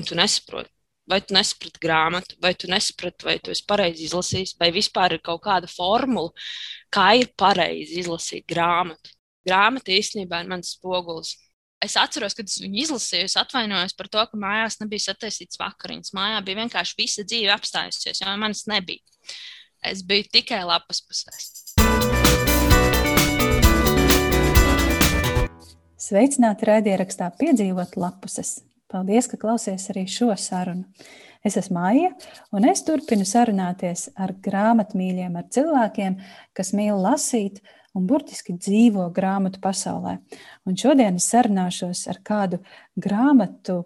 un tu nesaproti. Vai tu nesaprati grāmatu, vai tu nesaprati, vai tu esi pareizi izlasījis, vai vispār ir kaut kāda formula, kā ir pareizi izlasīt grāmatu. Grāmata īstenībā ir mans spogulis. Es atceros, kad es viņu izlasīju, es atvainojos par to, ka mājās nebija sataisīts vakariņas. Mājā bija vienkārši visa dzīve apstājusies, jo manas nebija. Es biju tikai lapas pusēs. Sveicināti raidierakstā piedzīvot lapuses. Paldies, ka klausies arī šo sarunu. Es esmu Maija, un es turpinu sarunāties ar grāmatmīļiem, ar cilvēkiem, kas mīl lasīt un burtiski dzīvo grāmatu pasaulē. Un šodien es sarunāšos ar kādu grāmatu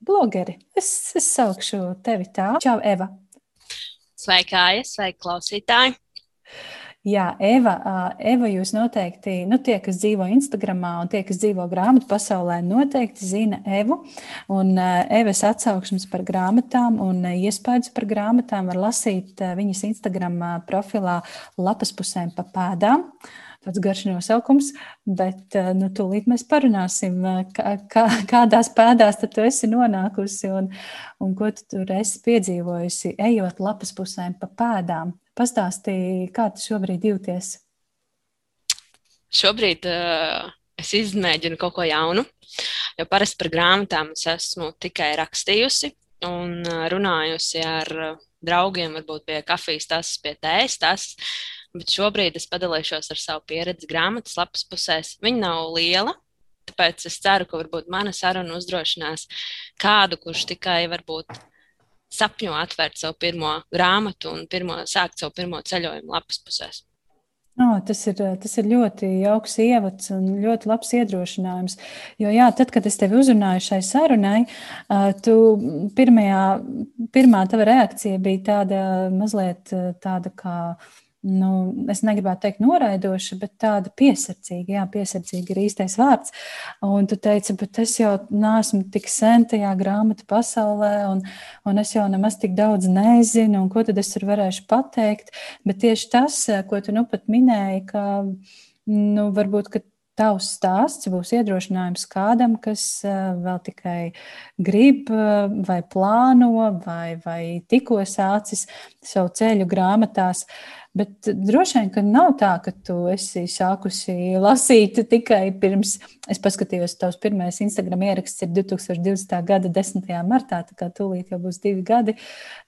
blogeri. Es, es saukšu tevi tā. Čau, Eva! Sveika, Aija! Sveika, klausītāji! Jā, Eva, Eva, jūs noteikti, nu, tie, kas dzīvo Instagram un tie, kas dzīvo grāmatu pasaulē, noteikti zina Evu. Un Evas atsauksmes par grāmatām un iespējas par grāmatām var lasīt viņas Instagram profilā lapas pusēm pa pēdām. Tāds garš nosaukums, bet nu, tūlīt mēs parunāsim, kā, kā, kādās pēdās tu esi nonākusi un, un ko tu tur esi piedzīvojusi, ejot lapas pusēm pa pēdām. Pastāstīji, kā tu šobrīd jūties? Šobrīd uh, es izmēģinu kaut ko jaunu, jo parasti par grāmatām es esmu tikai rakstījusi un uh, runājusi ar draugiem, varbūt pie kafijas tas, pie tējas tas. Bet šobrīd es padalīšos ar savu pieredzi grāmatas lapas pusēs. Viņa nav liela, tāpēc es ceru, ka varbūt mana saruna uzdrošinās kādu, kurš tikai varbūt sapņo atvērt savu pirmo grāmatu un pirmo, sākt savu pirmo ceļojumu lapas pusēs. Oh, tas, ir, tas ir ļoti jauks ievads un ļoti labs iedrošinājums. Jo, jā, tad, kad es tevi uzrunāju šai sarunai, tu pirmajā, pirmā tava reakcija bija tāda mazliet tāda kā nu, es negribētu teikt noraidoša, bet tāda piesardzīga, jā, piesardzīga ir īstais vārds. Un tu teici, bet es jau neesmu tik sen tajā grāmatu pasaulē, un, un es jau nemaz tik daudz nezinu, un ko tad es tur varēšu pateikt. Bet tieši tas, ko tu nu pat minēji, ka, nu, varbūt, tavs stāsts būs iedrošinājums kādam, kas vēl tikai grib, vai plāno, vai, vai tikko sācis savu ceļu grāmatās. Bet droši vien, ka nav tā, ka tu esi sākusi lasīt tikai pirms. Es paskatījos, tavs pirmais Instagram ieraksts ir 2020. gada 10. martā, tā kā tūlīt jau būs divi gadi.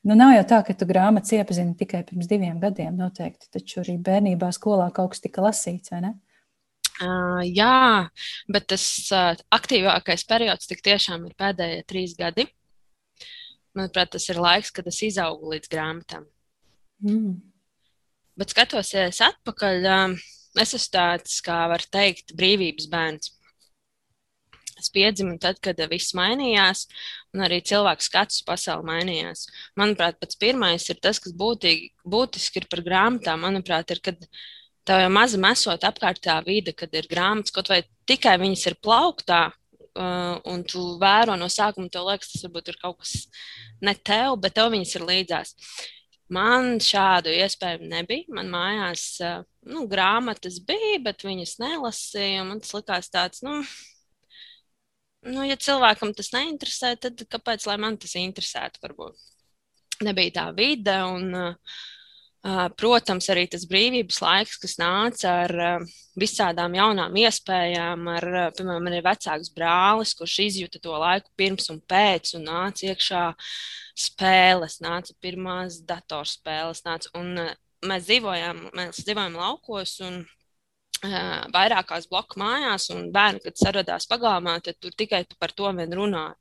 Nu, nav jau tā, ka tu grāmatas iepazini tikai pirms diviem gadiem, noteikti. Taču arī bērnībā skolā kaut kas tika lasīts, vai ne? Uh, jā, bet tas uh, aktīvākais periods tik tiešām ir pēdējie trīs gadi. Manuprāt, tas ir laiks, kad es izaugu līdz grāmatām. Mm. Bet skatoties atpakaļ, es esmu tāds, kā var teikt, brīvības bērns. Es piedzimu tad, kad viss mainījās, un arī cilvēku skats uz pasauli mainījās. Manuprāt, pats pirmais ir tas, kas būtīgi, būtiski ir par grāmatām. Manuprāt, ir, kad tev jau mazi mesot apkārt tā vide, kad ir grāmatas, kaut vai tikai viņas ir plauktā, uh, un tu vēro no sākuma, tev liekas, tas varbūt ir kaut kas ne tev, bet tev viņas ir līdzās. Man šādu iespēju nebija. Man mājās nu, grāmatas bija, bet viņas nelasīja. Man tas likās tāds, nu, nu, ja cilvēkam tas neinteresē, tad kāpēc man tas interesētu? Varbūt nebija tā vide. Un, Protams, arī tas brīvības laiks, kas nāca ar visādām jaunām iespējām, ar, piemēram, man ir vecāks brālis, kurš izjuta to laiku pirms un pēc, un nāca iekšā spēles, nāca pirmās datorspēles. Nāca, un, mēs dzīvojām, mēs dzīvojām laukos, un vairākās bloku mājās, un bērni, kad saradās pagalmā, tad tur tikai par to vien runāja.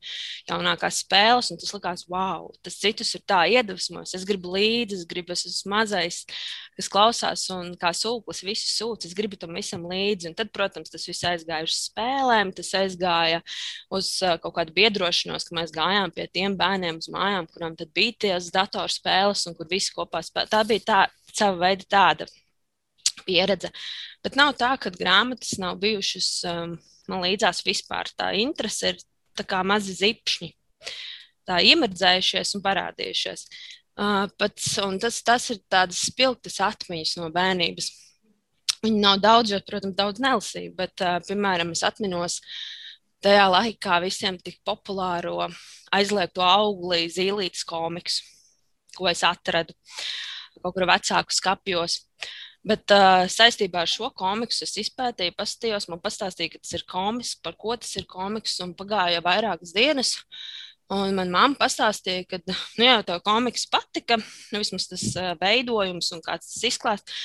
Jaunākās spēles, un tas likās, wow, tas citus ir tā iedvesmos. Es gribu līdzi, es gribu, es esmu mazais, kas klausās, un kā sūklis visu sūdz, es gribu tam visam līdzi. Un tad, protams, tas viss aizgāja uz spēlēm, tas aizgāja uz kaut kādu biedrošanos, ka mēs gājām pie tiem bērniem uz mājām, kurām tad bija tās datorspēles, un kur visi kopā spēlē. Tā bija tā, sava veida tāda pieredze. Bet nav tā, ka grāmatas nav bijušas um, man līdzās vispār. Tā interese ir tā kā mazi zipšņi, tā iemirdzējušies un parādījušies. Uh, pats, un tas, tas ir tādas spilgtas atmiņas no bērnības. Viņi nav daudz, jo, protams, daudz nelasīju, bet, uh, piemēram, es atminos tajā laikā visiem tik populāro aizliegto auglī zīlītes komiksu, ko es atradu kaut kur vecāku skapjos. Bet uh, saistībā ar šo komiksu es izpētīju, paskatījos, man pastāstīja, ka tas ir komiks, par ko tas ir komiks, un pagāja vairākas dienas. Un manā mamma pastāstīja, ka nu, jā, tā komiks patika, nu, vismaz tas uh, veidojums un kāds tas izklāsts.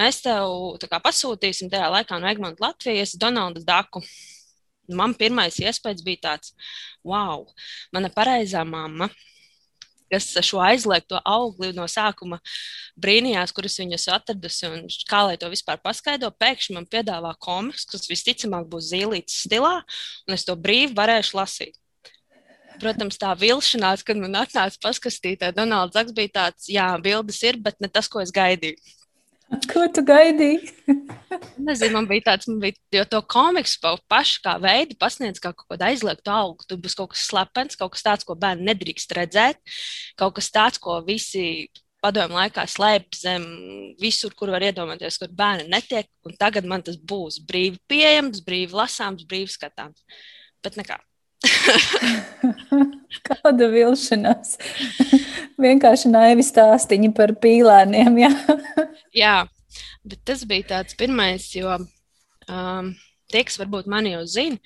Mēs tev kā, pasūtīsim tajā laikā no Egmonta Latvijas Donaldu Daku. Man pirmais iespējas bija tāds, wow, mana pareizā mamma, kas šo aizliegto augli no sākuma brīnījās, kuras viņas atradusi un kā lai to vispār paskaidro. Pēkšņi man piedāvā komiks, kas visticamāk būs zīlītes stilā, un es to brīvi varēšu lasīt. Protams, tā vilšanās, kad man atnāca paskatītē, Donalds Zaks bija tāds, jā, bildes ir, bet ne tas, ko es gaidīju. Ko tu gaidīji? Nezinu, man bija tāds, man bija, jo to komiksu pašu kā veidu pasniedz kā kaut kādu aizliegtu augu. Tur būs kaut kas slepens, kaut kas tāds, ko bērni nedrīkst redzēt, kaut kas tāds, ko visi padomju laikā slēpj zem visur, kur var iedomāties, kur bērni netiek. Un tagad man tas būs brīvi pieejams, brīvi lasāms, brīvi skatāms. Bet nekā. Kāda vilšanās. Vienkārši naivi stāstīņi par pīlēniem. Jā. jā, bet tas bija tāds pirmais, jo um, tie, kas varbūt mani jau zina,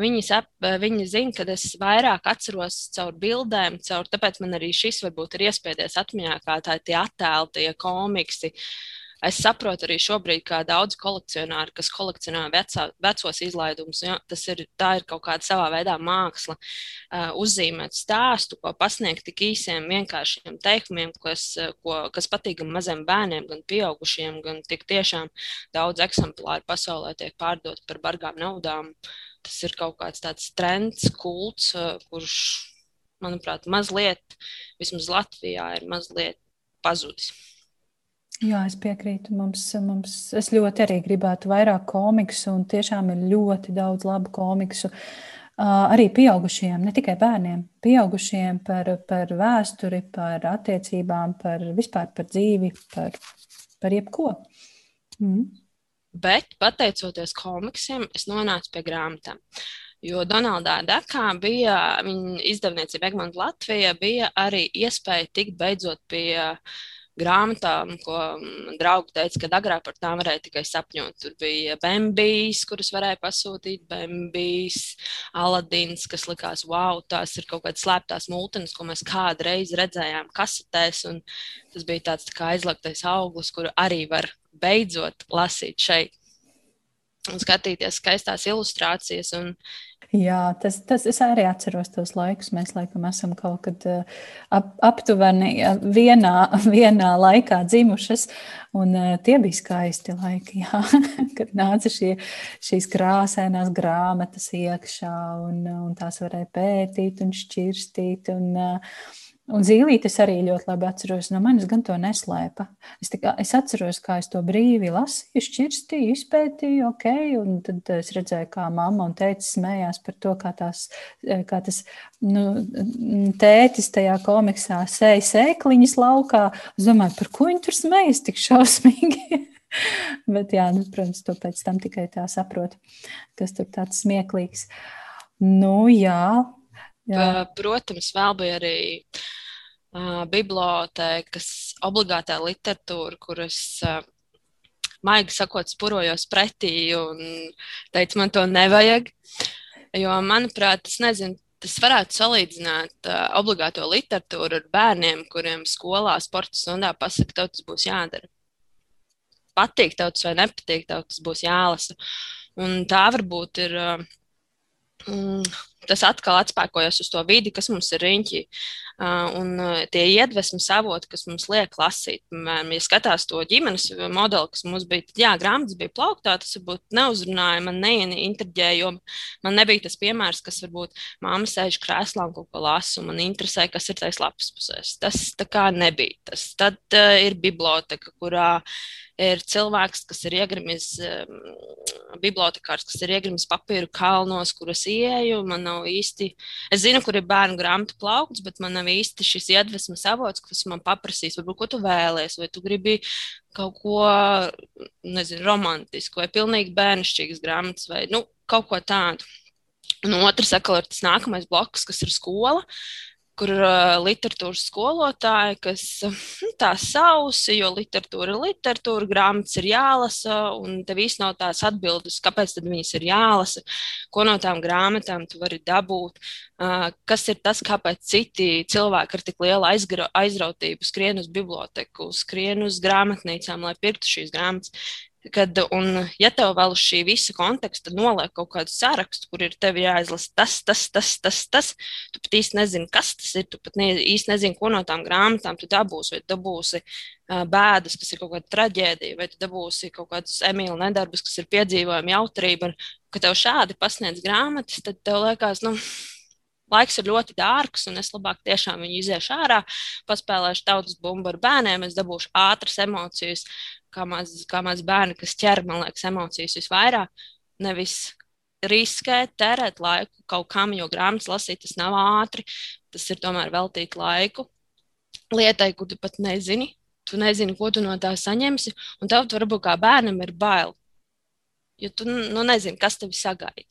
viņi, sap, viņi zina, ka es vairāk atceros caur bildēm, caur, tāpēc man arī šis varbūt ir iespējas atmiņā, kā tā tie attēli, tie komiksi. Uh, Es saprotu arī šobrīd, kā daudz kolekcionāri, kas kolekcionē vecā, vecos izlaidumus, ja, tas ir, ir kaut kāda savā veidā māksla, uh, uzzīmēt stāstu, ko pasniegt tik īsiem, vienkāršiem teikumiem, kas, ko, kas patīk gan maziem bērniem, gan pieaugušiem, gan tik tiešām daudz eksemplāru pasaulē tiek pārdot par bargām naudām. Tas ir kaut kāds tāds trends, kults, kurš, manuprāt, mazliet, vismaz Latvijā, ir mazliet pazudis. Jā, es piekrītu. Mums, mums, es ļoti arī gribētu vairāk komiksu, un tiešām ir ļoti daudz labu komiksu. Uh, arī pieaugušiem, ne tikai bērniem, pieaugušiem par, par vēsturi, par attiecībām, par vispār par dzīvi, par, par jebko. Mm. Bet, pateicoties komiksiem, es nonācu pie grāmatām. Jo Donaldā Dakā bija viņa izdevniecība Egmonta Latvija, bija arī iespēja tikt beidzot pie uh, grāmatām, ko draugi teica, ka agrāk par tām varēja tikai sapņot. Tur bija Bambijas, kuras varēja pasūtīt, Bambijas, Aladins, kas likās, wow, tās ir kaut kādas slēptās mūtenes, ko mēs kādreiz redzējām kasetēs. Tas bija tāds tā kā aizlagtais auglis, kuru arī var beidzot lasīt šeit. Un skatīties skaistās ilustrācijas un Jā, tas, tas es arī atceros tos laikus. Mēs laikam esam kaut kad eh, ap, aptuveni eh, vienā, vienā laikā dzimušas, un eh, tie bija skaisti laiki, jā, kad nāca šie, šīs krāsainās grāmatas iekšā, un, un tās varēja pētīt un šķirstīt. Un, uh, Un zīlītes arī ļoti labi atceros. No manis gan to neslēpa. Es, kā, es atceros, kā es to brīvi lasīju, šķirstīju, izpētīju, ok. Un tad es redzēju, kā mamma un tētis smējās par to, kā, tās, kā tas nu, tētis tajā komiksā sēja sēkliņas laukā. Es domāju, par ko viņi tur smējas tik šausmīgi. Bet, jā, nu, protams, to pēc tam tikai tā saprotu, kas tur tāds smieklīgs. Nu, jā, Jā. Protams, vēl bija arī uh, bibliotēkas obligātā literatūra, kuras uh, maigi sakot, spurojos pretī un teicu, man to nevajag. Jo, manuprāt, tas nezinu. Tas varētu salīdzināt uh, obligāto literatūru ar bērniem, kuriem skolā, sporta stundā pasakā, ka tas būs jādara. Patīk tev tas vai nepatīk, tev tas būs jālasa. Un tā varbūt ir uh, mm, tas atkal atspēkojas uz to vidi, kas mums ir riņķī. Uh, un uh, tie iedvesmas avoti, kas mums liek lasīt, piemēram, ja skatās to ģimenes modeli, kas mums bija, tad jā, grāmatas bija plauktā, tas varbūt neuzrunāja, man neinterģēja, jo man nebija tas piemērs, kas varbūt māma sēž krēslā un kaut ko lasa, un man interesē, kas ir tais lapas pusēs. Tas tā kā nebija. Tas tad uh, ir biblioteka, kurā ir cilvēks, kas ir iegrimis, um, bibliotekārs, kas ir iegrimis papīru kalnos, kuras ieeju. Man nav īsti, es zinu, kur ir bērnu grāmatu plaukts, bet man nav īsti šis iedvesmas avots, kas man paprasīs, varbūt, ko tu vēlēsies, vai tu gribi kaut ko, nezinu, romantisku, vai pilnīgi bērnišķīgas grāmatas, vai nu, kaut ko tādu. Un otrs, atkal, ir tas nākamais bloks, kas ir skola. Uh, kur uh, literatūras skolotāji, kas nu, tā sausi, jo literatūra ir literatūra, grāmatas ir jālasa, un tev īstenībā nav tās atbildes, kāpēc viņas ir jālasa, ko no tām grāmatām tu vari dabūt, uh, kas ir tas, kāpēc citi cilvēki ar tik lielu aizrautību skrien uz biblioteku, skrien uz grāmatnīcām, lai pirktu šīs grāmatas. Kad, un, ja tev vēl uz šī visa konteksta noliek kaut kādu sarakstu, kur ir tev jāizlasa tas, tas, tas, tas, tas, tu pat īsti nezini, kas tas ir. Tu pat ne, īsti nezini, ko no tām grāmatām tu dabūsi. Vai tu dabūsi uh, bēdas, kas ir kaut kāda traģēdija, vai tu dabūsi kaut kādus emīļu nedarbus, kas ir piedzīvojumi, jautrība. Un, kad tev šādi pasniedz grāmatas, tad tev liekas, nu, laiks ir ļoti dārgs, un es labāk tiešām viņu iziešu ārā, paspēlēšu tautas bumbu ar bērniem, es dabūšu ātras emocijas, kā maz, kā maz bērni, kas ķer, man liekas, emocijas visvairāk. Nevis riskēt, tērēt laiku kaut kam, jo grāmatas lasīt tas nav ātri. Tas ir tomēr veltīt laiku lietai, ko tu pat nezini. Tu nezini, ko tu no tā saņemsi, un tev varbūt kā bērnam ir bail. Jo tu nu, nezini, kas tevi sagaida.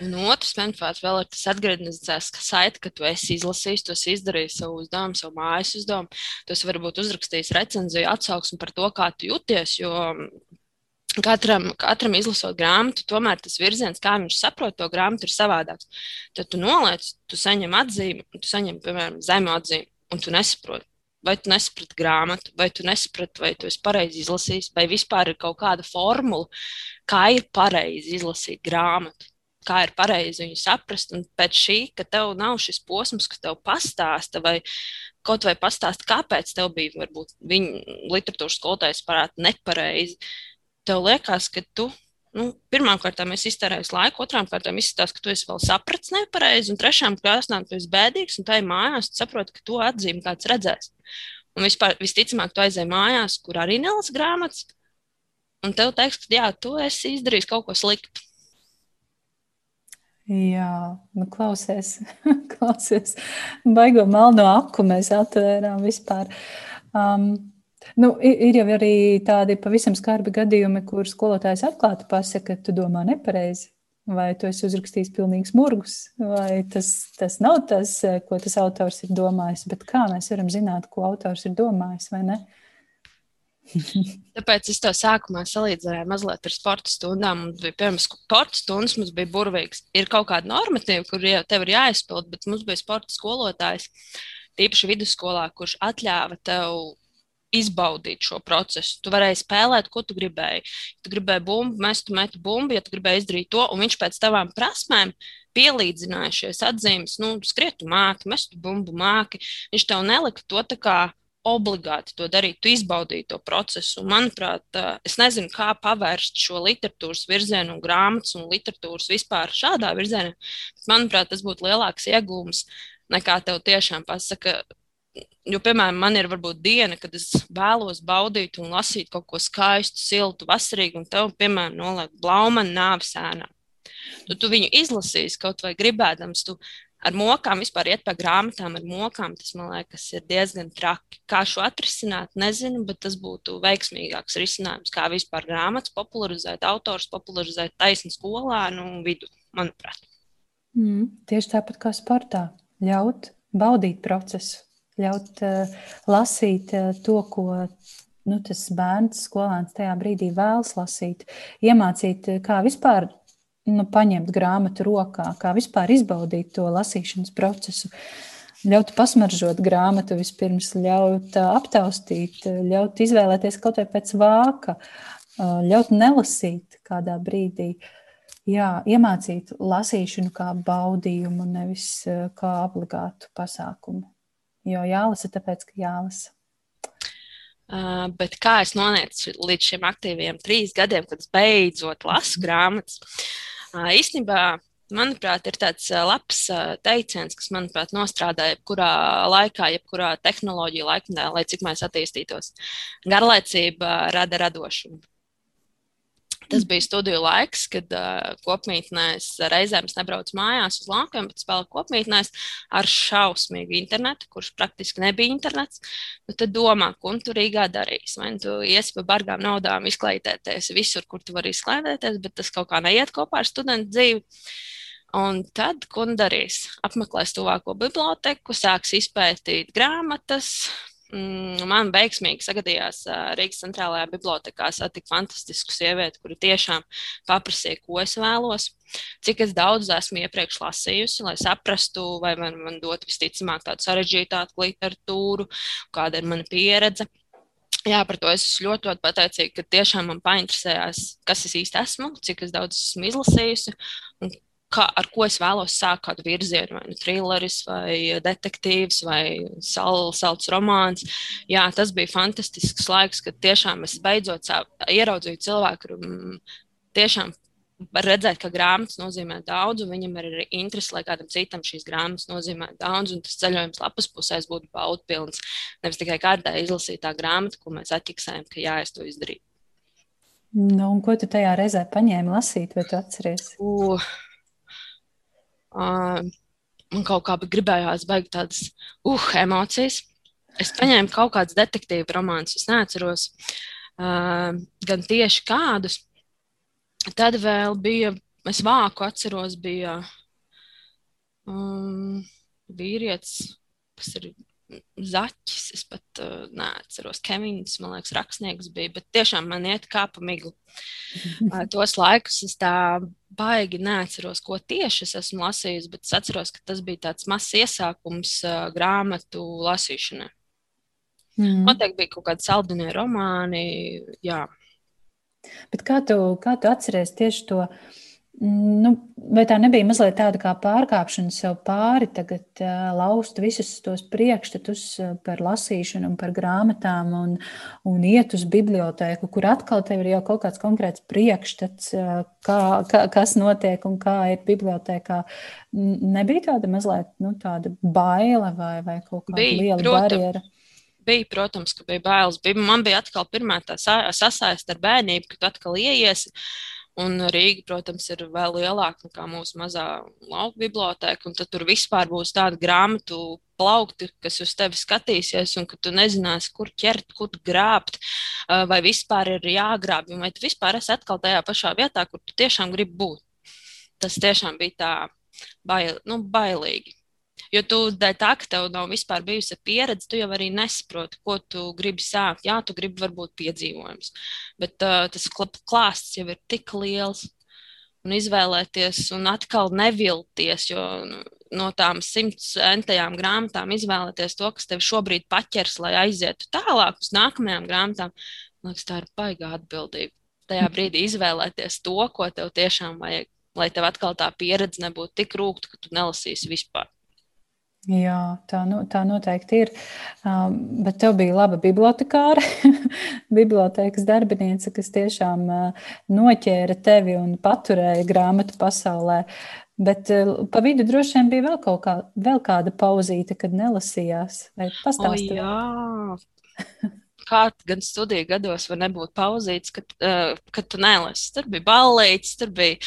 Un otrs, manuprāt, vēl ir tas atgriezniskais saite, ka tu esi izlasījis, tu esi izdarījis savu uzdevumu, savu mājas uzdevumu. Tu esi varbūt uzrakstījis recenziju, atsauksmi par to, kā tu jūties. Jo katram, katram izlasot grāmatu, tomēr tas virziens, kā viņš saprot to grāmatu, ir savādāks. Tad tu noliec, tu saņem atzīmi, tu saņem, piemēram, zemu atzīmi, un tu nesaproti. Vai tu nesaprati grāmatu, vai tu nesaprati, vai tu esi pareizi izlasījis, vai vispār ir kaut kāda formula, kā ir pareizi izlasīt grāmatu kā ir pareizi viņu saprast. Un pēc šī, ka tev nav šis posms, kas tev pastāsta, vai kaut vai pastāsta, kāpēc tev bija, varbūt viņa literatūras skolotājs parāda nepareizi, tev liekas, ka tu. Nu, Pirmkārt, es iztērēju laiku, otrām kārtām izskatās, ka tu esi vēl sapratis nepareizi, un trešām kārtām tu esi bēdīgs, un tā ir mājās, tu saproti, ka to atzīmi kāds redzēs. Un vispār, visticamāk, tu aizēji mājās, kur arī nelasa grāmatas, un tev teiks, ka jā, tu esi izdarījis kaut ko sliktu. Jā, nu klausies, klausies. Baigo melno aku mēs atvērām vispār. Um, nu, ir jau arī tādi pavisam skarbi gadījumi, kur skolotājs atklāti pasaka, ka tu domā nepareizi. Vai tu esi uzrakstījis pilnīgs murgus, vai tas, tas nav tas, ko tas autors ir domājis, bet kā mēs varam zināt, ko autors ir domājis, vai ne? Uh, Tāpēc es to sākumā salīdzināju mazliet ar sporta stundām. Mums bija, piemēram, sporta stundas, mums bija burvīgs. Ir kaut kāda normatīva, kur jau tev ir jāizpild, bet mums bija sporta skolotājs, tīpaši vidusskolā, kurš atļāva tev izbaudīt šo procesu. Tu varēji spēlēt, ko tu gribēji. Ja tu gribēji bumbu, mēs tu meti bumbu, ja tu gribēji izdarīt to, un viņš pēc tavām prasmēm pielīdzināja šīs atzīmes, nu, skrietu māki, mestu bumbu māki. Viņš tev nelika to tā kā obligāti to darīt, tu izbaudīji to procesu. Un, manuprāt, es nezinu, kā pavērst šo literatūras virzienu, un grāmatas un literatūras vispār šādā virzienā. Manuprāt, tas būtu lielāks iegūms nekā tev tiešām pasaka. Jo, piemēram, man ir varbūt diena, kad es vēlos baudīt un lasīt kaut ko skaistu, siltu, vasarīgu, un tev, piemēram, noliek blaumanu nāves ēnā. Tu, tu viņu izlasīsi kaut vai gribēdams, tu ar mokām vispār iet pa grāmatām, ar mokām. Tas man liekas, ir diezgan traki. Kā šo atrisināt, nezinu, bet tas būtu veiksmīgāks risinājums, kā vispār grāmatas popularizēt, autors popularizēt taisnu skolēnu vidu, manuprāt. Mm, tieši tāpat kā sportā. Ļaut baudīt procesu, ļaut uh, lasīt uh, to, ko nu, tas bērns, skolēns tajā brīdī vēlas lasīt, iemācīt, uh, kā vispār nu, paņemt grāmatu rokā, kā vispār izbaudīt to lasīšanas procesu. Ļaut pasmaržot grāmatu vispirms, ļaut aptaustīt, ļaut izvēlēties kaut vai pēc vāka, ļaut nelasīt kādā brīdī. Jā, iemācīt lasīšanu kā baudījumu, nevis kā obligātu pasākumu. Jo jālasa, tāpēc, ka jālasa. Uh, bet kā es nonācu līdz šiem aktīviem trīs gadiem, kad es beidzot lasu grāmatas? Īstenībā, manuprāt, ir tāds labs teiciens, kas, manuprāt, nostrādā jebkurā laikā, jebkurā tehnoloģija laikmetā, lai cik mēs attīstītos. Garlaicība rada radošumu. Tas bija studiju laiks, kad uh, kopmītnēs reizēm es nebraucu mājās uz laukiem, bet spēlēju kopmītnēs ar šausmīgu internetu, kurš praktiski nebija internets. Nu, tad domā, ko tu Rīgā darīsi. Vai nu tu iesi pa bargām naudām izklaidēties visur, kur tu vari izklaidēties, bet tas kaut kā neiet kopā ar studentu dzīvi. Un tad, ko nu darīs? Apmeklēs tuvāko biblioteku, sāks izpētīt grāmatas, man veiksmīgi sagadījās Rīgas centrālajā bibliotekā satikt fantastisku sievieti, kura tiešām paprasīja, ko es vēlos, cik es daudz esmu iepriekš lasījusi, lai saprastu, vai man, man dot visticamāk tādu sarežģītāku literatūru, kāda ir mana pieredze. Jā, par to es ļoti, ļoti pateicīga, ka tiešām man painteresējās, kas es īsti esmu, cik daudz esmu izlasījusi un kā, ar ko es vēlos sākt kādu virzienu, vai nu trilleris, vai detektīvs, vai sal, salds romāns. Jā, tas bija fantastisks laiks, kad tiešām es beidzot ieraudzīju cilvēku, kuram tiešām var redzēt, ka grāmatas nozīmē daudz, un viņam ir arī interese, lai kādam citam šīs grāmatas nozīmē daudz, un tas ceļojums lapas pusēs būtu baudpilns. Nevis tikai kādā izlasītā grāmata, ko mēs atķiksējam, ka jā, es to izdarīju. Nu, un ko tu tajā reizē paņēmi lasīt, vai tu atceries? Uh, man kaut kā gribējās baigt tādas uh, emocijas. Es paņēmu kaut kādus detektīvu romānus, es neatceros uh, gan tieši kādus. Tad vēl bija, es vāku atceros, bija um, vīrietis, kas ir Zaķis, es pat uh, neatceros, Kevins, man liekas, rakstnieks bija, bet tiešām man iet kā pa miglu. Uh, tos laikus es tā baigi neatceros, ko tieši es esmu lasījis, bet es atceros, ka tas bija tāds mazs iesākums uh, grāmatu lasīšanai. Mm. Noteikti bija kaut kādi saldinie romāni, jā. Bet kā tu, kā tu atceries tieši to? Uh, Nu, vai tā nebija mazliet tāda kā pārkāpšana sev pāri, tagad uh, laust visus tos priekšstatus par lasīšanu un par grāmatām un, un iet uz bibliotēku, kur atkal tev ir jau kaut kāds konkrēts priekšstats, uh, kā, kā, kas notiek un kā ir bibliotēkā. Nebija tāda mazliet nu, tāda baila vai, vai kaut kāda bija, liela protams. barjera. Bija, protams, ka bija bailes. Bija, man bija atkal pirmā tā sasaiste ar bērnību, kad tu atkal ieiesi. Un Rīga, protams, ir vēl lielāka nekā mūsu mazā lauka biblioteka. Tad tur vispār būs tāda grāmatu plaukti, kas uz tevi skatīsies, un ka tu nezināsi, kur ķert, kur grābt, vai vispār ir jāgrābj, vai tu vispār esi atkal tajā pašā vietā, kur tu tiešām gribi būt. Tas tiešām bija tā bail, nu, bailīgi. Jo tu dēļ tā, ka tev nav vispār bijusi pieredze, tu jau arī nesaproti, ko tu gribi sākt. Jā, tu gribi varbūt piedzīvojums, bet uh, tas klāsts jau ir tik liels. Un izvēlēties, un atkal nevilties, jo nu, no tām simts entajām grāmatām izvēlēties to, kas tev šobrīd paķers, lai aizietu tālāk uz nākamajām grāmatām. Man liekas, tā ir baigā atbildība. Tajā brīdī izvēlēties to, ko tev tiešām vajag, lai tev atkal tā pieredze nebūtu tik rūkta, ka tu nelasīsi vispār. Jā, tā, nu, tā noteikti ir. Um, bet tev bija laba bibliotekāra, bibliotekas darbiniece, kas tiešām uh, noķēra tevi un paturēja grāmatu pasaulē. Bet uh, pa vidu droši vien bija vēl, kā, vēl kāda pauzīte, kad nelasījās. Vai pastāstīt? Oh, kā gan studiju gados var nebūt pauzīts, kad, uh, kad tu nelasi. Tur bija ballīts, tur bija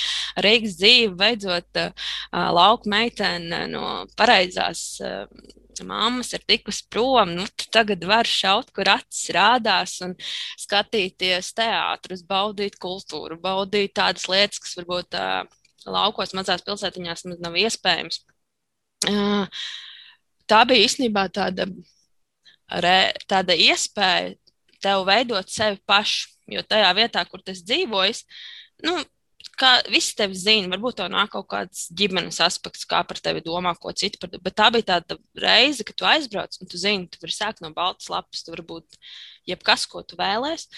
Rīgas dzīve, beidzot uh, lauka meitene no pareizās. Uh, Māmas ir tikusi prom, nu, tagad var šaut, kur acis rādās, un skatīties teātrus, baudīt kultūru, baudīt tādas lietas, kas varbūt uh, laukos, mazās pilsētiņās nav iespējams. Uh, tā bija īstenībā tāda re, tāda iespēja tev veidot sevi pašu. Jo tajā vietā, kur tas dzīvojas, nu, kā visi tevi zina, varbūt tev nāk kaut kāds ģimenes aspekts, kā par tevi domā, ko citi par tevi. Bet tā bija tāda reize, kad tu aizbrauc un tu zini, tu vari sākt no baltas lapas, tu vari būt jebkas, ko tu vēlēsies.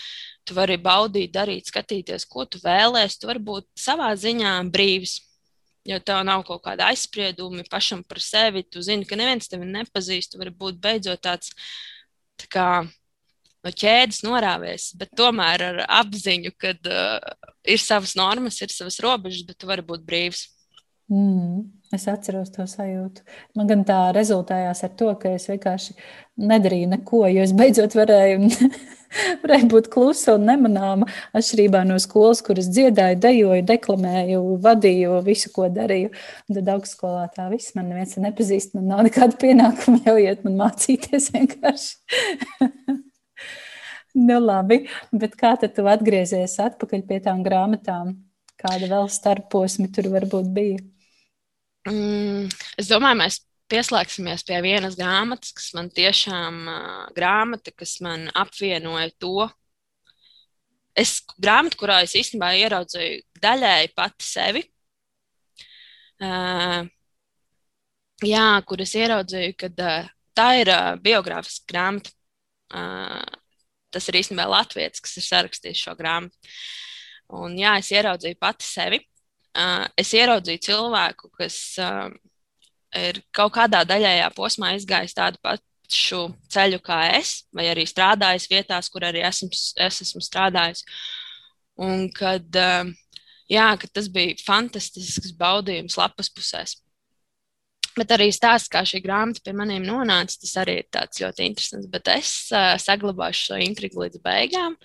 Tu vari baudīt, darīt, skatīties, ko tu vēlēsies. Tu vari būt savā ziņā brīvs. Jo tev nav kaut kāda aizspriedumi pašam par sevi. Tu zini, ka neviens tevi nepazīst. Tu vari būt beidzot tāds tā kā no ķēdes norāvies, bet tomēr ar apziņu, ka uh, ir savas normas, ir savas robežas, bet tu vari būt brīvs. Mm, es atceros to sajūtu. Man gan tā rezultējās ar to, ka es vienkārši nedarīju neko, jo es beidzot varēju varēja būt klusa un nemanāma. Atšķirībā no skolas, kuras dziedāju, dejoju, deklamēju, vadīju, visu, ko darīju. Un tad augstskolā tā viss man neviens nepazīst. Man nav nekāda pienākuma, ļaujiet man mācīties vienkārši. nu, labi, bet kā tad tu atgriezies atpakaļ pie tām grāmatām? Kāda vēl starposmi tur varbūt bija? Mm, es domāju, mēs pieslēgsimies pie vienas grāmatas, kas man tiešām uh, grāmata, kas man apvienoja to. Es grāmatu, kurā es īstenībā ieraudzīju daļēji pati sevi. Uh, jā, kur es ieraudzīju, ka uh, tā ir uh, biogrāfiska grāmata. Uh, tas ir īstenībā Latvijas, kas ir sarakstījis šo grāmatu. Un, jā, es ieraudzīju pati sevi. Es ieraudzīju cilvēku, kas ir kaut kādā daļējā posmā izgājis tādu pašu ceļu kā es, vai arī strādājis vietās, kur arī esmu, es esmu strādājis. Un kad, jā, kad tas bija fantastisks baudījums lapas pusēs. Bet arī stāsts, kā šī grāmata pie maniem nonāca, tas arī ir ļoti interesants. Bet es uh, saglabāšu šo intrigu līdz beigām,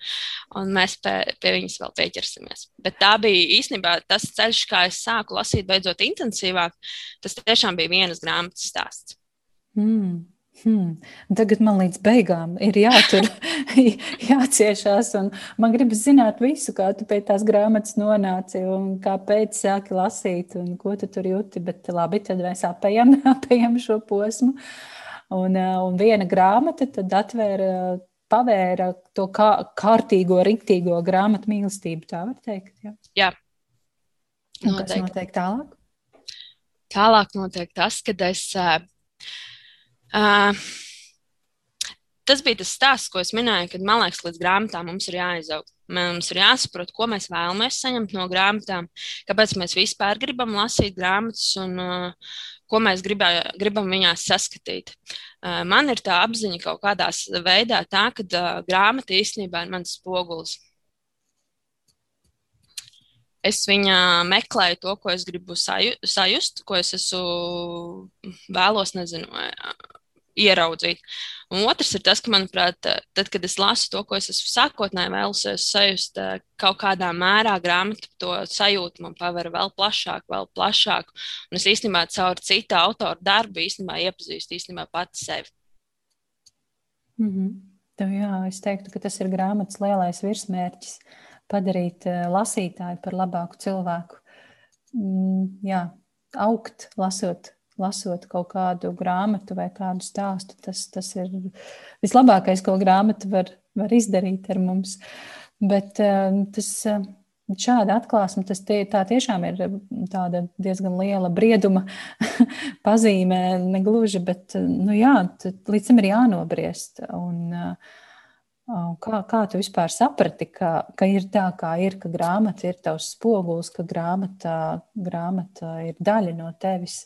un mēs pie, pie viņas vēl pieķersimies. Bet tā bija īstenībā tas ceļš, kā es sāku lasīt, beidzot intensīvāk. Tas tiešām bija vienas grāmatas stāsts. Mm. Hmm. Tagad man līdz beigām ir jātur, jāciešās. Man gribas zināt visu, kā tu pie tās grāmatas nonāci un kāpēc sāki lasīt un ko tu tur jūti. Bet labi, tad mēs apējam, apējam šo posmu. Un, un viena grāmata tad atvēra, pavēra to kā, kārtīgo, riktīgo grāmatu mīlestību. Tā var teikt. Jā. jā. Un kas notiek tālāk? Tālāk notiek tas, kad es. Uh, Uh, tas bija tas stāsts, ko es minēju, kad man liekas, līdz grāmatām mums ir jāizaug. Mums ir jāsaprot, ko mēs vēlamies saņemt no grāmatām, kāpēc mēs vispār gribam lasīt grāmatas un uh, ko mēs gribā, gribam viņās saskatīt. Uh, man ir tā apziņa kaut kādā veidā, tā, ka uh, grāmata īstenībā ir mans spogulis. Es viņā meklēju to, ko es gribu saju, sajust, ko es esmu vēlos, nezinu, ieraudzīt. Un otrs ir tas, ka, manuprāt, tad, kad es lasu to, ko es esmu sākotnēji vēlusies sajust, kaut kādā mērā grāmata to sajūtu man paver vēl plašāk, vēl plašāk. Un es īstenībā caur citu autoru darbu īstenībā iepazīstu īstenībā pati sevi. Mm -hmm. Tev, jā, es teiktu, ka tas ir grāmatas lielais virsmērķis - padarīt lasītāju par labāku cilvēku. Mm, jā, augt, lasot lasot kaut kādu grāmatu vai kādu stāstu. Tas, tas ir vislabākais, ko grāmata var, var izdarīt ar mums. Bet eh, tas, eh, šāda atklāsme, tas tie, tiešām ir diezgan liela brieduma pazīme, negluži, bet nu jā, līdz tam ir jānobriest. Un, Kā, kā tu vispār saprati, ka, ka ir tā, kā ir, ka grāmata ir tavs spogulis, ka grāmata, grāmata ir daļa no tevis?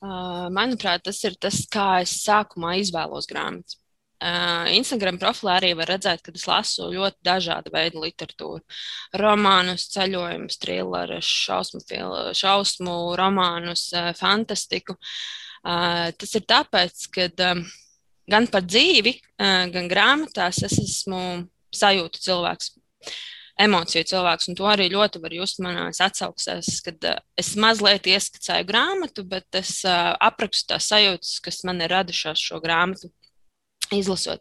Uh, manuprāt, tas ir tas, kā es sākumā izvēlos grāmatas. Uh, Instagram profilā arī var redzēt, ka es lasu ļoti dažādu veidu literatūru. Romānus, ceļojumus, trillerus, šausmu, šausmu romānus, uh, fantastiku. Tas ir tāpēc, ka gan par dzīvi, gan grāmatās es esmu sajūtu cilvēks. Emociju cilvēks, un to arī ļoti var just manās atsauksēs, kad uh, es mazliet ieskicēju grāmatu, bet es uh, aprakstu tās sajūtas, kas man ir radušās šo grāmatu izlasot.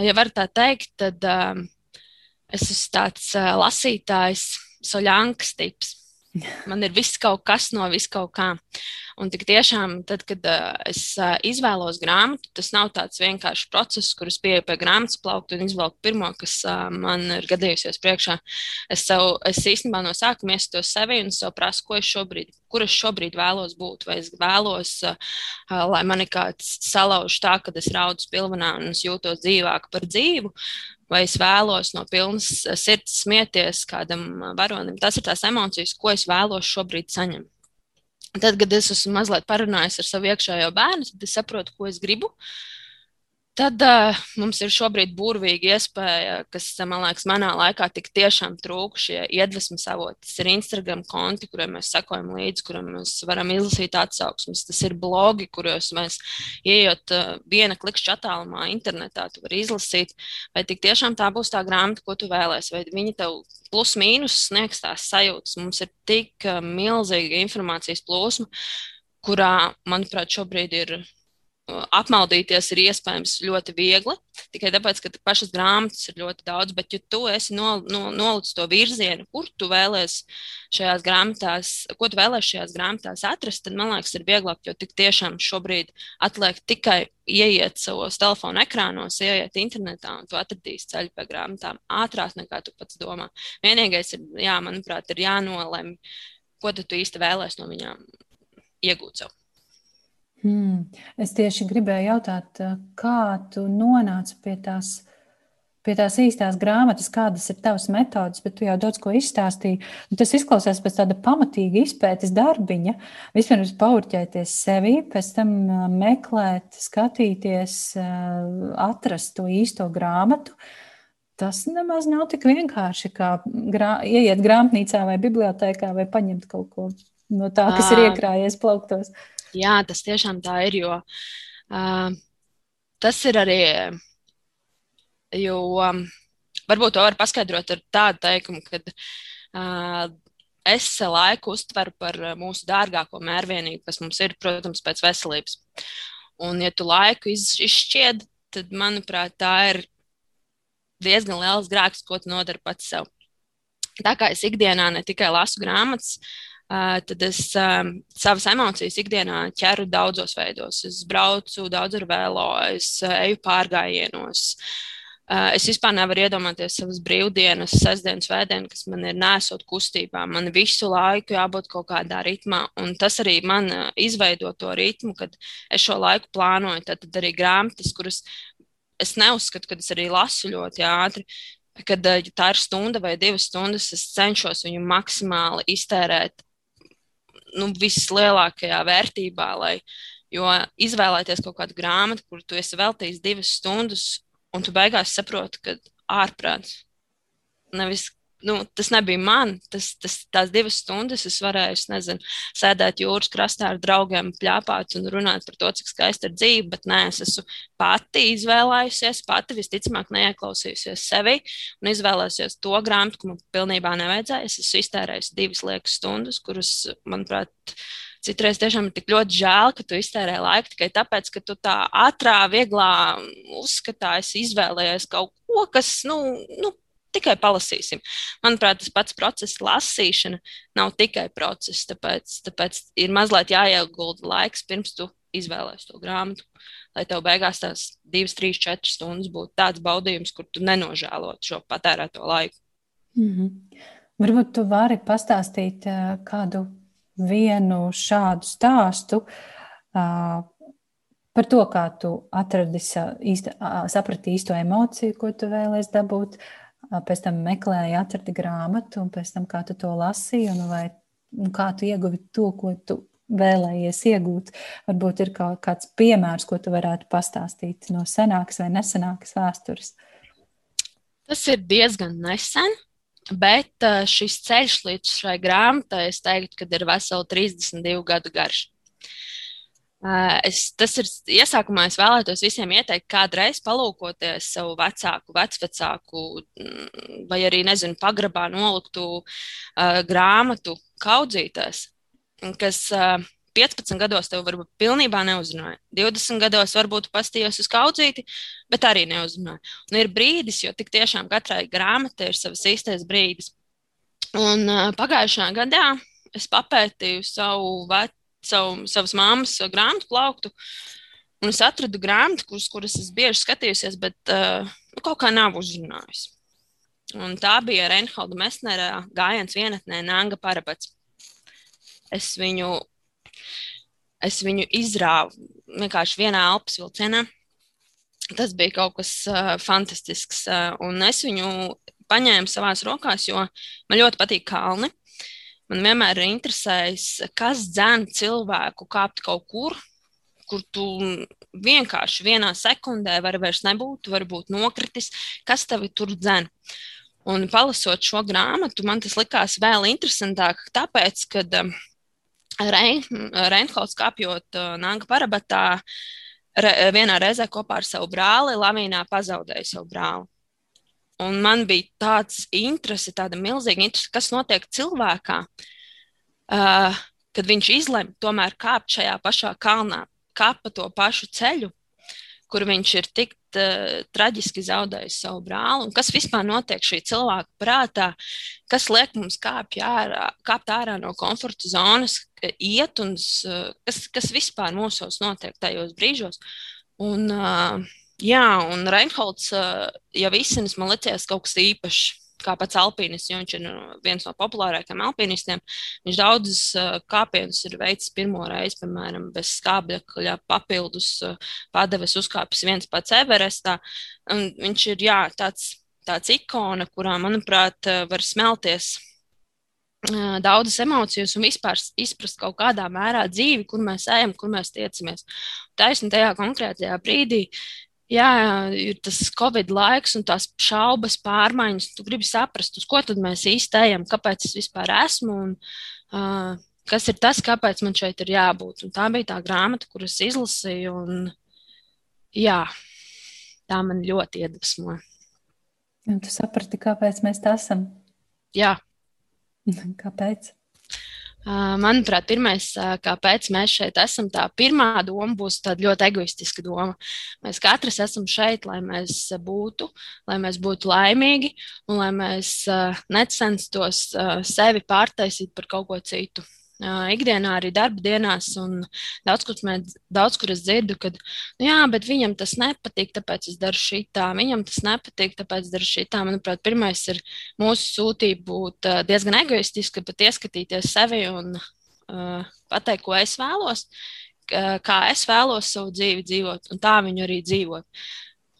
Ja var tā teikt, tad uh, es esmu tāds lasītājs, soļankas tips. Man ir viss kaut kas no vis kaut kā. Un tik tiešām, tad, kad uh, es uh, izvēlos grāmatu, tas nav tāds vienkāršs process, kur es pieeju pie grāmatas plaukta un izvelku pirmo, kas uh, man ir gadījusies priekšā. Es, sev, es īstenībā no sākuma iesaistos sevi un sev prasu, ko es šobrīd, kur es šobrīd vēlos būt. Vai es vēlos, uh, lai mani kāds salauž tā, ka es raudu spilvenā un es jūtos dzīvāk par dzīvu, vai es vēlos no pilnas sirds smieties kādam varonim. Tas ir tās emocijas, ko es vēlos šobrīd saņemt. Tad, kad es esmu mazliet parunājis ar savu iekšējo bērnu, tad es saprotu, ko es gribu. Uh, Tad uh, mums ir šobrīd burvīga iespēja, kas, man liekas, manā laikā tik tiešām trūka šie iedvesmas avoti. Tas ir Instagram konti, kuriem mēs sekojam līdzi, kuriem mēs varam izlasīt atsauksmes. Tas ir blogi, kuros mēs ieejot uh, viena klikšķa attālumā internetā, tu vari izlasīt, vai tik tiešām tā būs tā grāmata, ko tu vēlēsies, vai viņi tev plus mīnus sniegs tās sajūtas. Mums ir tik uh, milzīga informācijas plūsma, kurā, manuprāt, šobrīd ir apmaldīties ir iespējams ļoti viegli. Tikai tāpēc, ka pašas grāmatas ir ļoti daudz, bet, ja tu esi nol, no, nolicis to virzienu, kur tu vēlēsies šajās grāmatās, ko tu vēlēsies šajās grāmatās atrast, tad man liekas, ir vieglāk, jo tik tiešām šobrīd atliek tikai ieiet savos telefona ekrānos, ieiet internetā un tu atradīsi ceļu pie grāmatām ātrāk nekā tu pats domā. Vienīgais ir, jā, manuprāt, ir jānolem, ko tu īsti vēlēsies no viņām iegūt. Savu. Hmm. Es tieši gribēju jautāt, eh, kā tu nonāci pie tās, pie tās īstās grāmatas, kādas ir tavas metodas, bet tu jau daudz ko izstāstīji. Tas izklausās pēc tāda pamatīga izpētes darbiņa. Vispirms paurķēties sevi, pēc tam eh, meklēt, skatīties, eh, atrast to īsto grāmatu. Tas nemaz nav tik vienkārši, kā grā, ieiet grāmatnīcā vai bibliotekā vai paņemt kaut ko no tā, kas ir iekrājies plauktos. Jā, tas tiešām tā ir. Jo, uh, tas ir arī. Jo, um, varbūt to var paskaidrot ar tādu teikumu, ka uh, es laiku uztveru par mūsu dārgāko mērvienību, kas mums ir, protams, pēc veselības. Un, ja tu laiku iz, izšķied, tad, manuprāt, tā ir diezgan liels grēks, ko tu nodari pats sev. Tā kā es ikdienā ne tikai lasu grāmatas, uh, tad es um, savas emocijas ikdienā ķeru daudzos veidos. Es braucu daudz ar vēlo, es eju pārgājienos. Es vispār nevaru iedomāties savas brīvdienas, sestdienas, vēdienas, kas man ir nesot kustībā. Man visu laiku jābūt kaut kādā ritmā, un tas arī man izveido to ritmu, kad es šo laiku plānoju. Tad, tad arī grāmatas, kuras es neuzskatu, ka es arī lasu ļoti ātri, kad tā ir stunda vai divas stundas, es cenšos viņu maksimāli iztērēt nu, vislielākajā vērtībā. Lai, jo izvēlēties kaut kādu grāmatu, kur tu esi veltījis divas stundas, un tu beigās saproti, ka ārprāts. Nevis nu, tas nebija man. Tas, tas, tās divas stundas es varēju, es nezinu, sēdēt jūras krastā ar draugiem, plāpāt un runāt par to, cik skaista ir dzīve. Bet nē, es esmu pati izvēlējusies, pati visticamāk neieklausījusies sevi un izvēlējusies to grāmatu, ko man pilnībā nevajadzēja. Es esmu iztērējis divas liekas stundas, kuras, manuprāt, Citreiz tiešām ir tik ļoti žēl, ka tu iztērē laiku tikai tāpēc, ka tu tā ātrā, vieglā uzskatā esi izvēlējies kaut ko, kas, nu, nu tikai palasīsim. Manuprāt, tas pats process, lasīšana, nav tikai process. Tāpēc, tāpēc ir mazliet jāiegulda laiks pirms tu izvēlēsies to grāmatu, lai tev beigās tās divas, trīs, četras stundas būtu tāds baudījums, kur tu nenožēlotu šo patērēto laiku. Mm -hmm. Varbūt tu vari pastāstīt uh, kādu vienu šādu stāstu. Uh, par to, kā tu atradi, īsta, saprati īsto emociju, ko tu vēlēsies dabūt, pēc tam meklēji, atradi grāmatu, un pēc tam kā tu to lasīji, un, vai, un kā tu ieguvi to, ko tu vēlējies iegūt. Varbūt ir kaut kāds piemērs, ko tu varētu pastāstīt no senākas vai nesenākas vēstures. Tas ir diezgan nesen. Bet šis ceļš līdz šai grāmatai, es teiktu, ka ir veseli 32 gadu garš. Es, tas ir iesākumā, es vēlētos visiem ieteikt, kādreiz palūkoties savu vecāku, vecvecāku, mm, vai arī, nezinu, pagrabā noliktu uh, grāmatu kaudzītājs, kas uh, 15 gados tev varbūt pilnībā neuzrunāja. 20 gados varbūt pastījos uz kaudzīti, bet arī neuzrunāja. Un ir brīdis, jo tik tiešām katrai grāmatai ir savs īstais brīdis. Un uh, pagājušā gadā es papētīju savu vecu savu, savas māmas grāmatu plauktu. Un es atradu grāmatu, kuras, kuras es bieži skatījusies, bet uh, nu, kaut kā nav uzrunājusi. Un tā bija Reinholda Mesnera gājiens vienatnē Nanga Parabats. Es viņu, es viņu izrāvu vienkārši vienā alpas vilcienā. Tas bija kaut kas uh, fantastisks. Uh, un es viņu paņēmu savās rokās, jo man ļoti patīk kalni. Man vienmēr ir interesējis, kas dzēna cilvēku kāpt kaut kur, kur tu vienkārši vienā sekundē vari vairs nebūt, varbūt nokritis, kas tevi tur dzēna. Un palasot šo grāmatu, man tas likās vēl interesantāk, tāpēc, ka um, Reinholds kāpjot uh, Nāga parabatā, vienā reizē kopā ar savu brāli Lavīnā pazaudēja savu brāli. Un man bija tāds interese, tāda milzīga interese, kas notiek cilvēkā, uh, kad viņš izlemj tomēr kāpt šajā pašā kalnā. kapa to pašu ceļu, kur viņš ir tik uh, traģiski zaudējis savu brāli, un kas vispār notiek šī cilvēka prātā, kas liek mums kāpt ārā, kāpt ārā no komforta zonas, iet un uh, kas, kas vispār mūsos notiek tajos brīžos. Un, uh, jā, un Reinholds uh, jau izsmeļs man liekas kaut kas īpašs kā pats alpīnists, jo viņš ir nu, viens no populārākajiem alpīnistiem. Viņš daudzus uh, kāpienus ir veicis pirmo reizi, piemēram, bez skābekļa, papildus uh, padeves uzkāpis viens pats Everestā. Un viņš ir jā, tāds, tāds ikona, kurā, manuprāt, var smelties daudzas emocijas un vispār izprast kaut kādā mērā dzīvi, kur mēs ejam, kur mēs tiecamies. Taisnība tajā konkrētajā brīdī jā, ir tas Covid laiks un tās šaubas, pārmaiņas. Tu gribi saprast, uz ko tad mēs īsti ejam, kāpēc es vispār esmu un uh, kas ir tas, kāpēc man šeit ir jābūt. Un tā bija tā grāmata, kuras izlasīju. Un, jā, tā man ļoti iedvesmoja. Un tu saprati, kāpēc mēs tā esam? Jā. Kāpēc? Manuprāt, pirmais, kāpēc mēs šeit esam, tā pirmā doma būs tāda ļoti egoistiska doma. Mēs katrs esam šeit, lai mēs būtu, lai mēs būtu laimīgi un lai mēs necenstos sevi pārtaisīt par kaut ko citu ikdienā, arī darba dienās. Daudz kur, mēs, daudz, kur es dzirdu, ka nu, jā, viņam tas nepatīk, tāpēc es daru šitā. Viņam tas nepatīk, tāpēc es daru šitā. Manuprāt, pirmais ir mūsu sūtība būt diezgan egoistiska, bet ieskatīties sevi un uh, pateikt, ko es vēlos, kā es vēlos savu dzīvi dzīvot, un tā viņu arī dzīvot.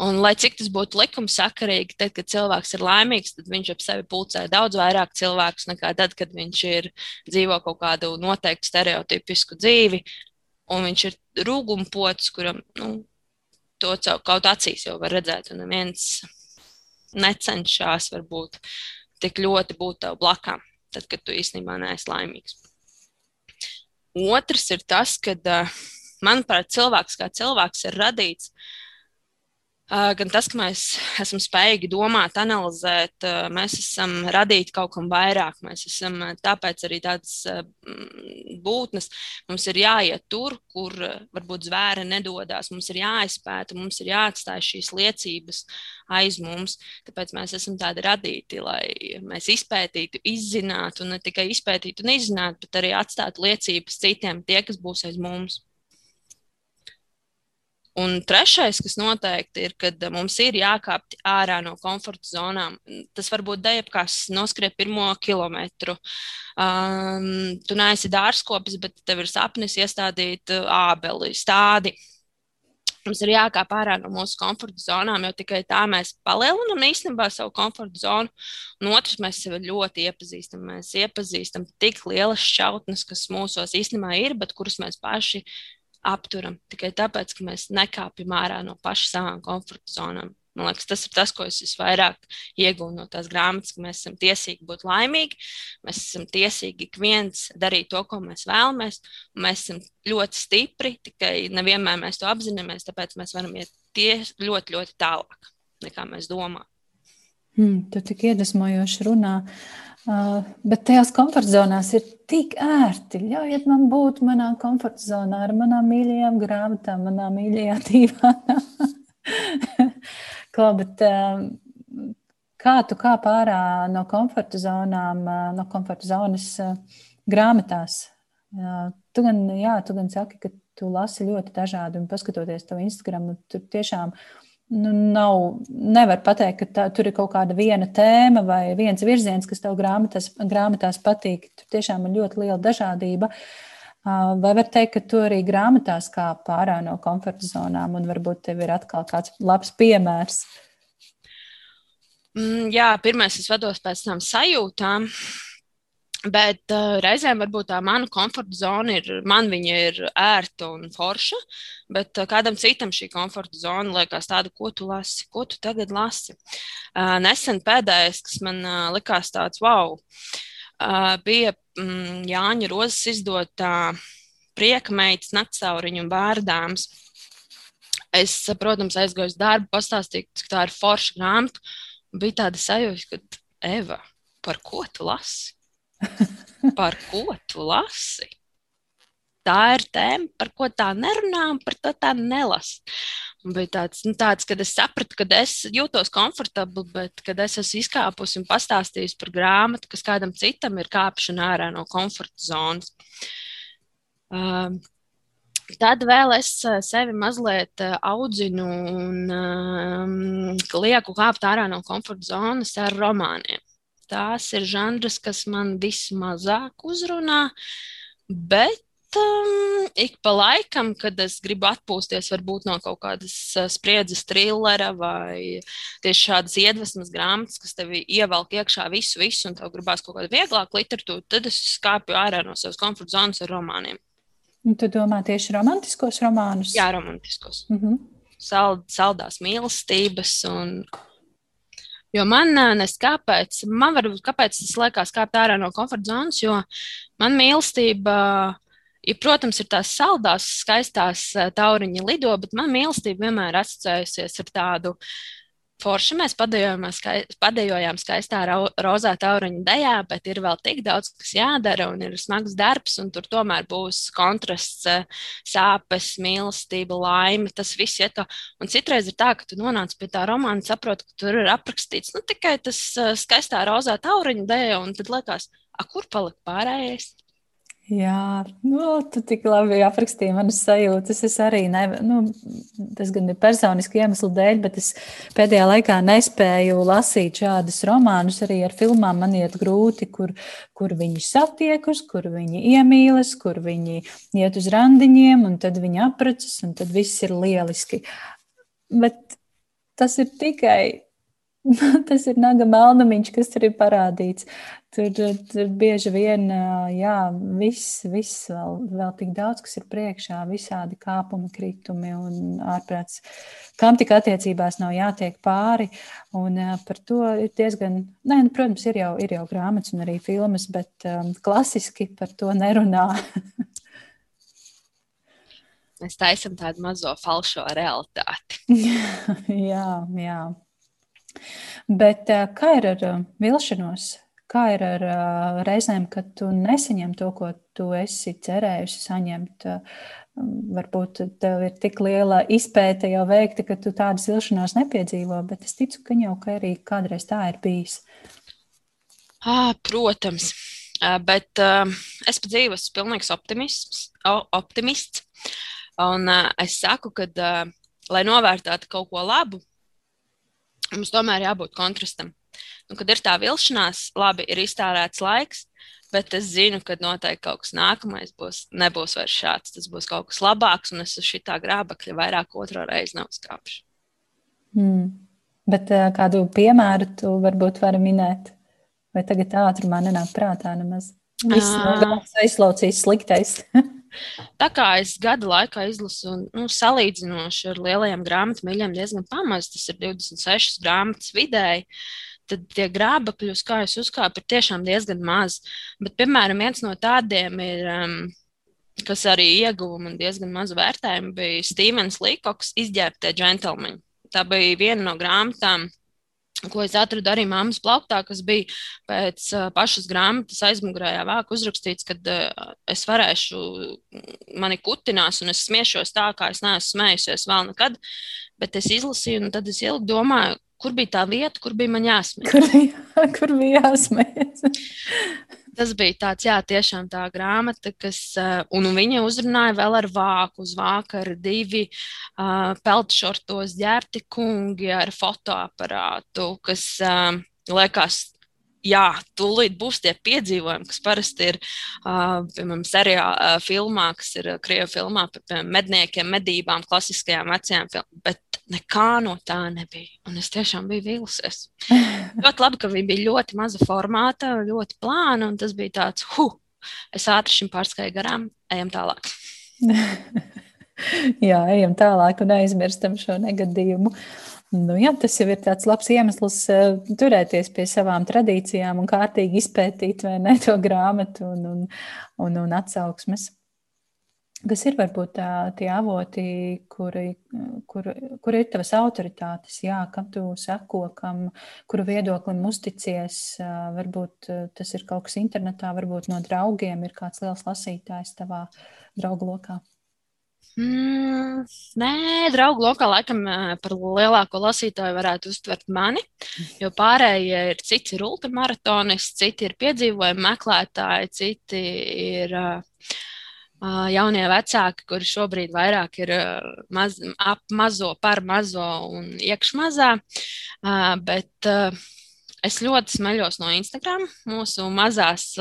Un, lai cik tas būtu likumsakarīgi, tad, kad cilvēks ir laimīgs, tad viņš ap sevi pulcē daudz vairāk cilvēkus nekā tad, kad viņš ir dzīvo kaut kādu noteiktu stereotipisku dzīvi. Un viņš ir rūgumpots, kuram nu, to kaut acīs jau var redzēt. Un neviens necenšas varbūt tik ļoti būt tev blakām, tad, kad tu īstenībā neesi laimīgs. Otrs ir tas, ka, manuprāt, cilvēks kā cilvēks ir radīts gan tas, ka mēs esam spējīgi domāt, analizēt, mēs esam radīti kaut kam vairāk. Mēs esam tāpēc arī tādas būtnes. Mums ir jāiet tur, kur varbūt zvēri nedodas. Mums ir jāizpēta, mums ir jāatstāj šīs liecības aiz mums. Tāpēc mēs esam tādi radīti, lai mēs izpētītu, izzinātu, un ne tikai izpētītu un izzinātu, bet arī atstātu liecības citiem, tie, kas būs aiz mums. Un trešais, kas noteikti ir, kad mums ir jākāpj ārā no komforta zonām. Tas var būt dejapkās noskriet pirmo kilometru. Um, tu neesi dārzkopis, bet tev ir sapnis iestādīt ābeli, stādi. Mums ir jākāp ārā no mūsu komforta zonām, jo tikai tā mēs palielinām īstenībā savu komforta zonu. Un otrs, mēs sevi ļoti iepazīstam. Mēs iepazīstam tik lielas šķautnes, kas mūsos īstenībā ir, bet kuras mēs paši apturam tikai tāpēc, ka mēs nekāpjam ārā no paša savām komforta zonām. Man liekas, tas ir tas, ko es visvairāk iegūstu no tās grāmatas, ka mēs esam tiesīgi būt laimīgi, mēs esam tiesīgi ik viens darīt to, ko mēs vēlamies, un mēs esam ļoti stipri, tikai nevienmēr mēs to apzināmies, tāpēc mēs varam iet tie ļoti, ļoti tālāk, nekā mēs domājam. Hmm, tu tik iedvesmojoši runā. Uh, bet tajās komforta zonās ir tik ērti. Ļaujiet man būt manā komforta zonā ar manām mīļajām grāmatām, manā mīļajā divānā. Ko, bet, uh, kā tu kā pārā no komforta zonām, uh, no komforta zonas uh, grāmatās? Uh, tu, gan, jā, tu gan saki, ka tu lasi ļoti dažādi un paskatoties to Instagram, tur tiešām ir nu, nav, nevar pateikt, ka tā, tur ir kaut kāda viena tēma vai viens virziens, kas tev grāmatās, grāmatās patīk. Tur tiešām ir ļoti liela dažādība. Vai var teikt, ka tu arī grāmatās kā pārā no komforta zonām, un varbūt tev ir atkal kāds labs piemērs? Mm, jā, pirmais es vados pēc tam sajūtām. Bet uh, reizēm varbūt tā mana komforta zona ir, man viņa ir ērta un forša, bet uh, kādam citam šī komforta zona liekas tāda, ko tu lasi, ko tu tagad lasi. Uh, nesen pēdējais, kas man uh, likās tāds wow, uh, bija mm, Jāņa Rozes izdotā prieka meitas naktsāuriņu un bārdāms. Es, protams, aizgāju uz darbu, pastāstīju, ka tā ir forša grāmata. Bija tāda sajūta, ka Eva, par ko tu lasi? Par ko tu lasi? tā ir tēma, par ko tā nerunā, un par to tā nelasa. Bija tāds, nu, tāds, kad es sapratu, ka es jūtos komfortabli, bet kad es esmu izkāpusi un pastāstījusi par grāmatu, kas kādam citam ir kāpšana ārā no komforta zonas. Uh, Tad vēl es sevi mazliet audzinu un um, lieku kāpt ārā no komforta zonas ar romāniem. Tās ir žanrs, kas man vismazāk uzrunā, bet um, ik pa laikam, kad es gribu atpūsties varbūt no kaut kādas spriedzes trillera vai tieši šādas iedvesmas grāmatas, kas tev ievelk iekšā visu, visu, un tev gribās kaut kādu vieglāku literatūru, tad es skāpju ārā no savas komforta zonas ar romāniem. Un tu domā tieši romantiskos romānus? Jā, romantiskos. Mm -hmm. Sald, saldās mīlestības un Jo man nes kāpēc, man varbūt kāpēc tas liekas kāpt ārā no komforta zonas, jo man mīlestība Ja, protams, ir tās saldās, skaistās tauriņa lido, bet man mīlestība vienmēr asociējusies ar tādu foršu. Mēs padējojām skaistā rozā tauriņa dejā, bet ir vēl tik daudz, kas jādara un ir smags darbs, un tur tomēr būs kontrasts, eh, sāpes, mīlestība, laime. Tas viss iet kā. Un citreiz ir tā, ka tu nonāc pie tā romāna, saproti, ka tur ir aprakstīts nu, tikai tas eh, skaistā rozā tauriņa deja, un tad liekas, kur palika pārējais? Jā, nu, tu tik labi aprakstīji manas sajūtas. Es arī, ne, nu, tas gan ir personiski iemeslu dēļ, bet es pēdējā laikā nespēju lasīt šādus romānus. Arī ar filmām man iet grūti, kur, kur viņi satiekas, kur viņi iemīlas, kur viņi iet uz randiņiem, un tad viņi apprecas, un tad viss ir lieliski. Bet tas ir tikai tas ir naga melnamiņš, kas ir parādīts. Tur, tur bieži vien, jā, viss, viss vēl, vēl tik daudz, kas ir priekšā, visādi kāpumi, kritumi un ārprāts, kam tik attiecībās nav jātiek pāri. Un par to ir diezgan, nē, nu, protams, ir jau, ir jau grāmatas un arī filmas, bet um, klasiski par to nerunā. Mēs taisam tādu mazo falšo realitāti. jā, jā. Bet kā ir ar vilšanos? Kā ir ar uh, reizēm, kad tu nesaņem to, ko tu esi cerējusi saņemt? Uh, varbūt tev ir tik liela izpēte jau veikta, ka tu tādas vilšanās nepiedzīvo, bet es ticu, ka jau ka arī kādreiz tā ir bijis. À, protams, bet uh, es pat dzīvoju, esmu pilnīgs optimists. optimists un uh, es saku, ka, uh, lai novērtētu kaut ko labu, mums tomēr jābūt kontrastam. Un, kad ir tā vilšanās, labi, ir iztērēts laiks, bet es zinu, ka noteikti kaut kas nākamais būs, nebūs vairs šāds. Tas būs kaut kas labāks, un es uz šī grābekļa vairāk otro reizi neuzkāpšu. Mm. Bet uh, kādu piemēru tu varbūt vari minēt? Vai tagad ātrumā nenāk prātā nemaz? Viss no galvas aizlaucīs sliktais. Tā kā es gada laikā izlasu, nu, salīdzinoši ar lielajiem grāmatu mīļiem, diezgan pamazs, tas ir 26 grāmatas vidēji. Uh, tad tie grābekļi, uz kā es uzkāpu, ir tiešām diezgan maz. Bet, piemēram, viens no tādiem ir. Um, kas arī ieguva man diezgan mazu vērtējumu, bija Stevens Līkoks izģērbtie džentlmeņi. Tā bija viena no grāmatām, ko es atradu arī māmas plauktā, kas bija pēc uh, pašas grāmatas aizmugurējā vāka uzrakstīts, ka uh, es varēšu, mani kutinās un es smiešos tā, kā es neesmu smējusies vēl nekad. Bet es izlasīju, un tad es ilgi domāju, kur bija tā vieta, kur bija man jāsmējas. Kur, jā, kur bija jāsmējas? Tas bija tāds, jā, tiešām tā grāmata, kas, un viņa uzrunāja vēl ar vāku, uz vāka ar divi uh, peltšortos ģērbti kungi ar fotoaparātu, kas uh, liekas jā, tūlīt būs tie piedzīvojumi, kas parasti ir uh, piemēram seriālā, uh, filmā, kas ir uh, krievu filmā par medniekiem, medībām, klasiskajām vecajām filmām. Bet nekā no tā nebija. Un es tiešām biju vīlusies. ļoti labi, ka viņa bija ļoti maza formāta, ļoti plāna, un tas bija tāds, huh, es ātri šim pārskaitu garām, ejam tālāk. Jā, ejam tālāk un aizmirstam šo negadījumu. Nu, jā, tas jau ir tāds labs iemesls uh, turēties pie savām tradīcijām un kārtīgi izpētīt ne, to grāmatu un, un, un, un atsauksmes. Kas ir varbūt tā, tie avoti, kuri, kur, kur ir tavas autoritātes, jā, kam tu seko, kam, kuru viedoklim uzticies? Varbūt tas ir kaut kas internetā, varbūt no draugiem ir kāds liels lasītājs tavā draugu lokā. Mm, nē, draugu lokā laikam par lielāko lasītāju varētu uztvert mani, jo pārējie ir citi ir ultramaratonisti, citi ir piedzīvojumi meklētāji, citi ir uh, jaunie vecāki, kuri šobrīd vairāk ir maz, ap mazo, par mazo un iekšmazā. Bet es ļoti smeļos no Instagram, mūsu mazās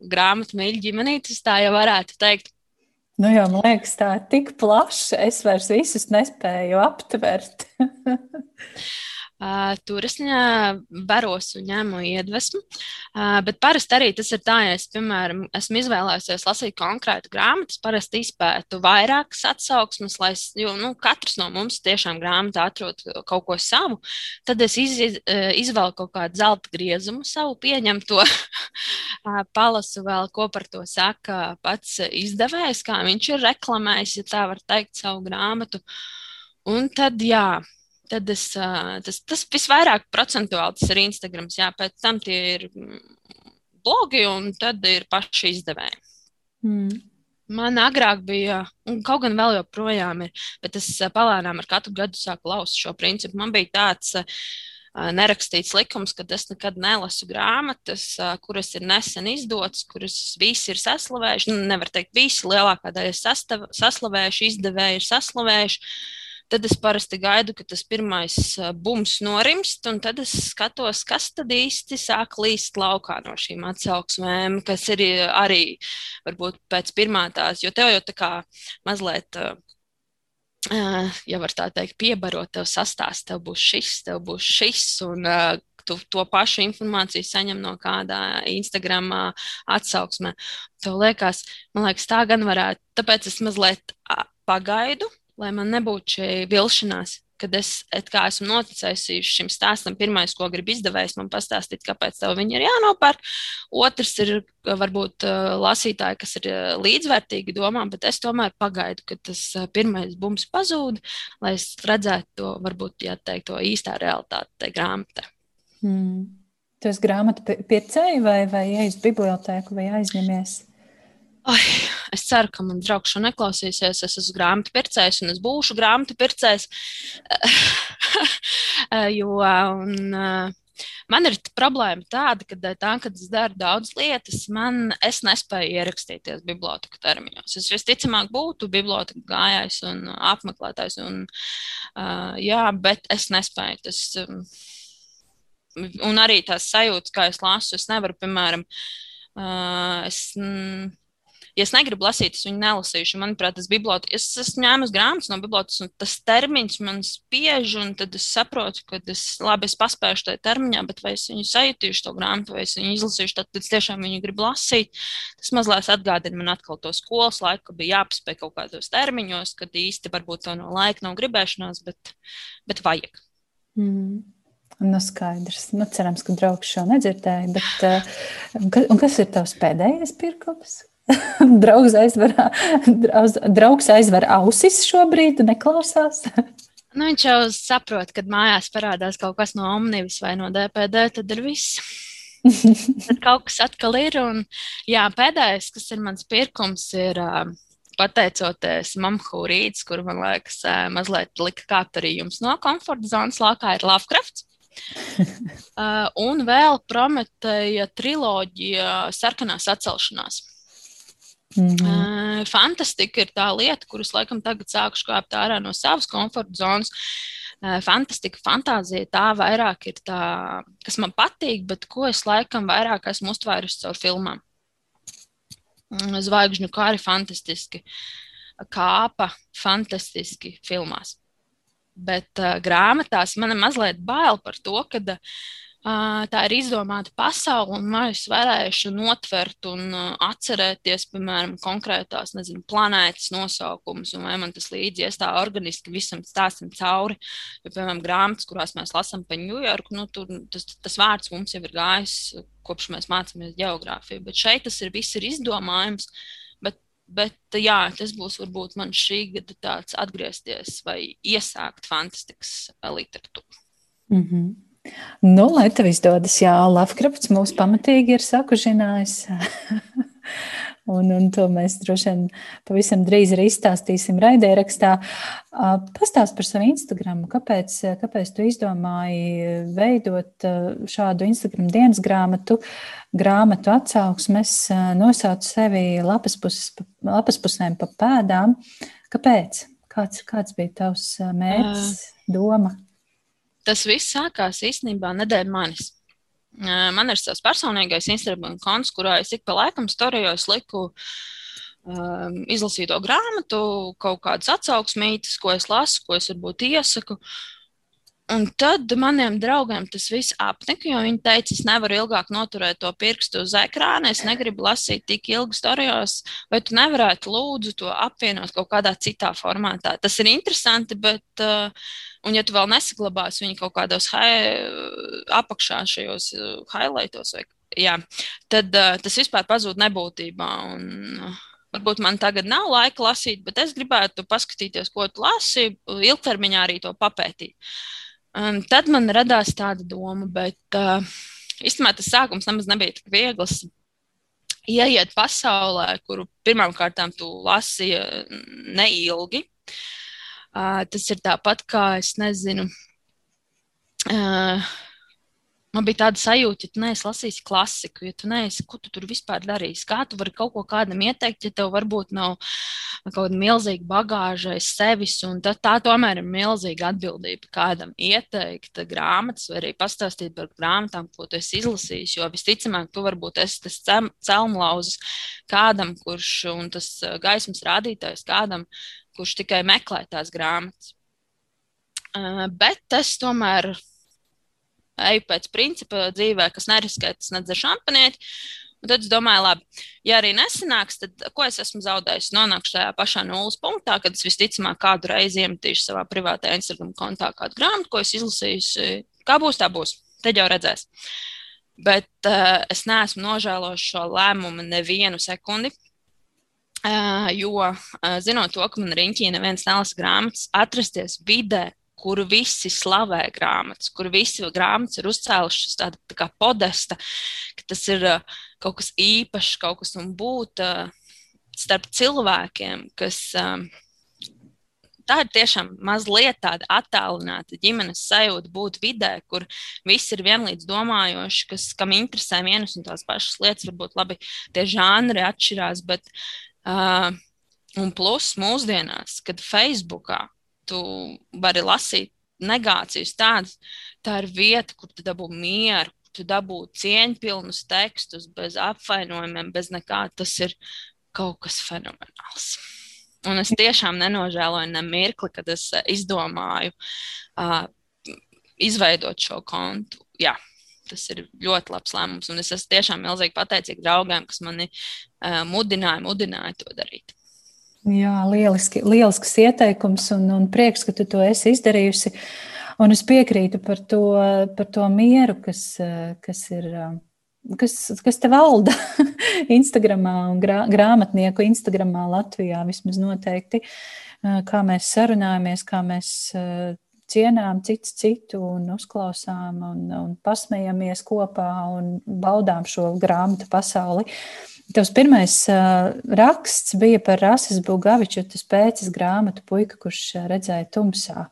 grāmatu mīļu ģimenītes, tā jau varētu teikt. Nu, jau man liekas, tā ir tik plaša. Es vairs visus nespēju aptvert. Tur es baros un ņemu iedvesmu. Bet parasti arī tas ir tā, ja es, piemēram, esmu izvēlējusies lasīt konkrētu grāmatu, es parasti izpētu vairākas atsauksmes, lai es, jo nu, katrs no mums tiešām grāmatā atrod kaut ko savu. Tad es iz, iz, izvēlu kaut kādu zelta griezumu, savu pieņemto, palasu vēl, ko par to saka pats izdevējs, kā viņš ir reklamējis, ja tā var teikt, savu grāmatu. Un tad, jā, tad es, tas, tas visvairāk procentuāli tas ir Instagram. Jā, pēc tam tie ir blogi un tad ir paši izdevēji. Mm. Man agrāk bija, un kaut gan vēl joprojām ir, bet es palēnām ar katru gadu sāku laust šo principu. Man bija tāds nerakstīts likums, ka es nekad nelasu grāmatas, kuras ir nesen izdotas, kuras visi ir saslavējuši. Nu, nevar teikt, visi lielākā daļa ir saslavējuši, izdevēji ir saslavējuši. Tad es parasti gaidu, ka tas pirmais bums norimst, un tad es skatos, kas tad īsti sāk līst laukā no šīm atsauksmēm, kas ir arī varbūt pēc pirmā tās, jo tev jau tā kā mazliet. Ja var tā teikt, piebarot, tev sastāst, tev būs šis, tev būs šis, un tu to pašu informāciju saņem no kāda Instagram atsauksmē. Tev liekas, man liekas, tā gan varētu. Tāpēc es mazliet pagaidu, lai man nebūtu šī vilšanās. Kad es esmu noticējusi šim stāstam, pirmais, ko grib izdevējs, man pastāstīt, kāpēc tev viņi ir jānopērk. Otrs ir varbūt lasītāji, kas ir līdzvērtīgi domā, bet es tomēr pagaidu, kad tas pirmais bums pazūd, lai es redzētu to, varbūt, ja teikt, to īstā realitāti tajā grāmatā. Hmm. Tu esi grāmatu pircēji vai, vai ej uz bibliotēku vai aizņemies? Ai, es ceru, ka man draugs šo neklausīsies. Es esmu grāmatu pircējs un es būšu grāmatu pircējs. jo un, man ir problēma tāda, ka tā, kad es daru daudz lietas, man es nespēju ierakstīties biblioteka termiņos. Es visticamāk būtu biblioteka gājējs un apmeklētājs, un, uh, jā, bet es nespēju. Tas, un arī tās sajūtas, kā es lasu, es nevaru, piemēram, es. Ja es negribu lasīt, es viņu nelasīšu. Manuprāt, tas bibliotekas, es esmu ņēmis grāmatas no bibliotekas, un tas termiņš man spiež, un tad es saprotu, ka es labi es paspēšu tajā termiņā, bet vai es viņu sajutīšu to grāmatu, vai es viņu izlasīšu, tad, tad es tiešām viņu gribu lasīt. Tas mazliet atgādina man atkal to skolas laiku, ka bija jāpaspēj kaut kādos termiņos, kad īsti varbūt to no laika nav gribēšanās, bet, bet vajag. Mm. Nu, skaidrs. Nu, cerams, ka draugs šo nedzirdēja. Bet, uh, kas ir tavs pēdējais pirkums? draugs, aizver, draugs aizver ausis šobrīd, neklausās. Nu, viņš jau saprot, kad mājās parādās kaut kas no omnibus vai no DPD, tad ir viss. tad kaut kas atkal ir. Un, jā, pēdējais, kas ir mans pirkums, ir uh, pateicoties Mamhu Rītas, kur man liekas, mazliet lika kāpt arī jums no komforta zonas laukā, ir Lovecrafts. uh, un vēl Prometēja triloģija Sarkanās atcelšanās. Mm -hmm. Fantastika ir tā lieta, kuras laikam tagad sākušu kāpt ārā no savas komforta zonas. Fantastika, fantāzija, tā vairāk ir tā, kas man patīk, bet ko es laikam vairāk esmu uztvērusi caur filmām. Mm, zvaigžņu kā arī fantastiski, kāpa fantastiski filmās. Bet uh, grāmatās man ir mazliet bail par to, ka uh, tā ir izdomāta pasaule, un es varēšu notvert un atcerēties, piemēram, konkrētās nezinu, planētas nosaukumus, un vai man tas līdzi ies tā organiski visam stāstam cauri. Jo, piemēram, grāmatas, kurās mēs lasām par Ņujorku, nu, tur tas, tas vārds mums jau ir gājis kopš mēs mācāmies geogrāfiju, bet šeit tas ir viss ir izdomājums. Bet Bet jā, tas būs varbūt man šī gada tāds atgriezties vai iesākt fantastikas literatūru. Mm -hmm. Nu, lai tev izdodas, jā, Lavkrafts mūs pamatīgi ir sakužinājis. Un, un to mēs droši vien pavisam drīz arī izstāstīsim raidierakstā. Pastāst par savu Instagram. Kāpēc, kāpēc tu izdomāji veidot šādu Instagram dienas grāmatu, grāmatu atsauksmes, nosauc sevi lapas, puses, lapas pusēm pa pēdām? Kāpēc? Kāds, kāds bija tavs mērķis, doma? Tas viss sākās īstenībā nedēļa manis. Man ir savs personīgais Instagram konts, kurā es ik pa laikam storijos liku um, izlasīto grāmatu, kaut kādas atsauksmītes, ko es lasu, ko es varbūt iesaku. Un tad maniem draugiem tas viss apnika, jo viņi teica, es nevaru ilgāk noturēt to pirkstu uz ekrāna, es negribu lasīt tik ilgi storijos, vai tu nevarētu lūdzu to apvienot kaut kādā citā formātā. Tas ir interesanti, bet uh, Un, ja tu vēl nesaglabāsi viņu kaut kādos apakšā, šajos uh, highlightos, vai, jā, tad uh, tas vispār pazūd nebūtībā. Un, uh, Varbūt man tagad nav laika lasīt, bet es gribētu paskatīties, ko tu lasi, ilgtermiņā arī to papētīt. Um, tad man radās tāda doma, bet uh, īstenībā tas sākums nemaz nebija tik viegls. Ieiet pasaulē, kuru pirmkārt tu lasi neilgi, Uh, tas ir tāpat kā es nezinu. Uh, Man bija tāda sajūta, ja tu neesi lasījis klasiku, ja tu neesi, ko tu tur vispār darīsi. Kā tu vari kaut ko kādam ieteikt, ja tev varbūt nav kaut kāda milzīga bagāža aiz sevis. Tā, tā tomēr ir milzīga atbildība kādam ieteikt grāmatas, vai arī pastāstīt par grāmatām, ko tu esi izlasījis. Jo visticamāk, tu varbūt esi tas celmlauzis kādam, kurš un tas gaismas rādītājs kādam, kurš tikai meklē tās grāmatas. Uh, bet es tomēr eju pēc principa dzīvē, kas neriskē, tas nedzer šampanieti. Un tad es domāju, labi, ja arī nesanāks, tad ko es esmu zaudējis? Nonākšu tajā pašā nulles punktā, kad es visticamāk kādu reizi iemetīšu savā privātajā Instagram kontā kādu grāmatu, ko es izlasīju. Kā būs, tā būs. Tad jau redzēs. Bet uh, es neesmu nožēlojis šo lēmumu nevienu sekundi. Uh, jo, uh, zinot to, ka man riņķī neviens nelasa grāmatas, atrasties vidē, kuru visi slavē grāmatas, kur visi grāmatas ir uzcēlušas tādu tā kā podesta, ka tas ir uh, kaut kas īpašs, kaut kas un būt uh, starp cilvēkiem, kas. Um, tā ir tiešām mazliet tāda attālināta ģimenes sajūta būt vidē, kur viss ir vienlīdz domājoši, kas, kam interesē vienas un tās pašas lietas. Varbūt labi, tie žanri atšķirās, bet Uh, un plus mūsdienās, kad Facebookā tu vari lasīt negācijas tādas, tā ir vieta, kur tu dabū mieru, tu dabū cieņpilnus tekstus, bez apvainojumiem, bez nekā. Tas ir kaut kas fenomenāls. Un es tiešām nenožēloju ne mirkli, kad es izdomāju uh, izveidot šo kontu. Jā, tas ir ļoti labs lēmums. Un es esmu tiešām milzīgi pateicīga draugiem, kas mani uh, mudināja, mudināja to darīt. Jā, lieliski, lielisks ieteikums un, un prieks, ka tu to esi izdarījusi. Un es piekrītu par to, par to mieru, kas, kas ir. Kas, kas te valda Instagramā un grā, grāmatnieku Instagramā Latvijā vismaz noteikti, kā mēs sarunājamies, kā mēs cienām cits citu un uzklausām un, un pasmējamies kopā un baudām šo grāmatu pasauli. Tavs pirmais uh, raksts bija par Rases Bugaviču, tas pēcis grāmatu puika, kurš redzēja tumsā.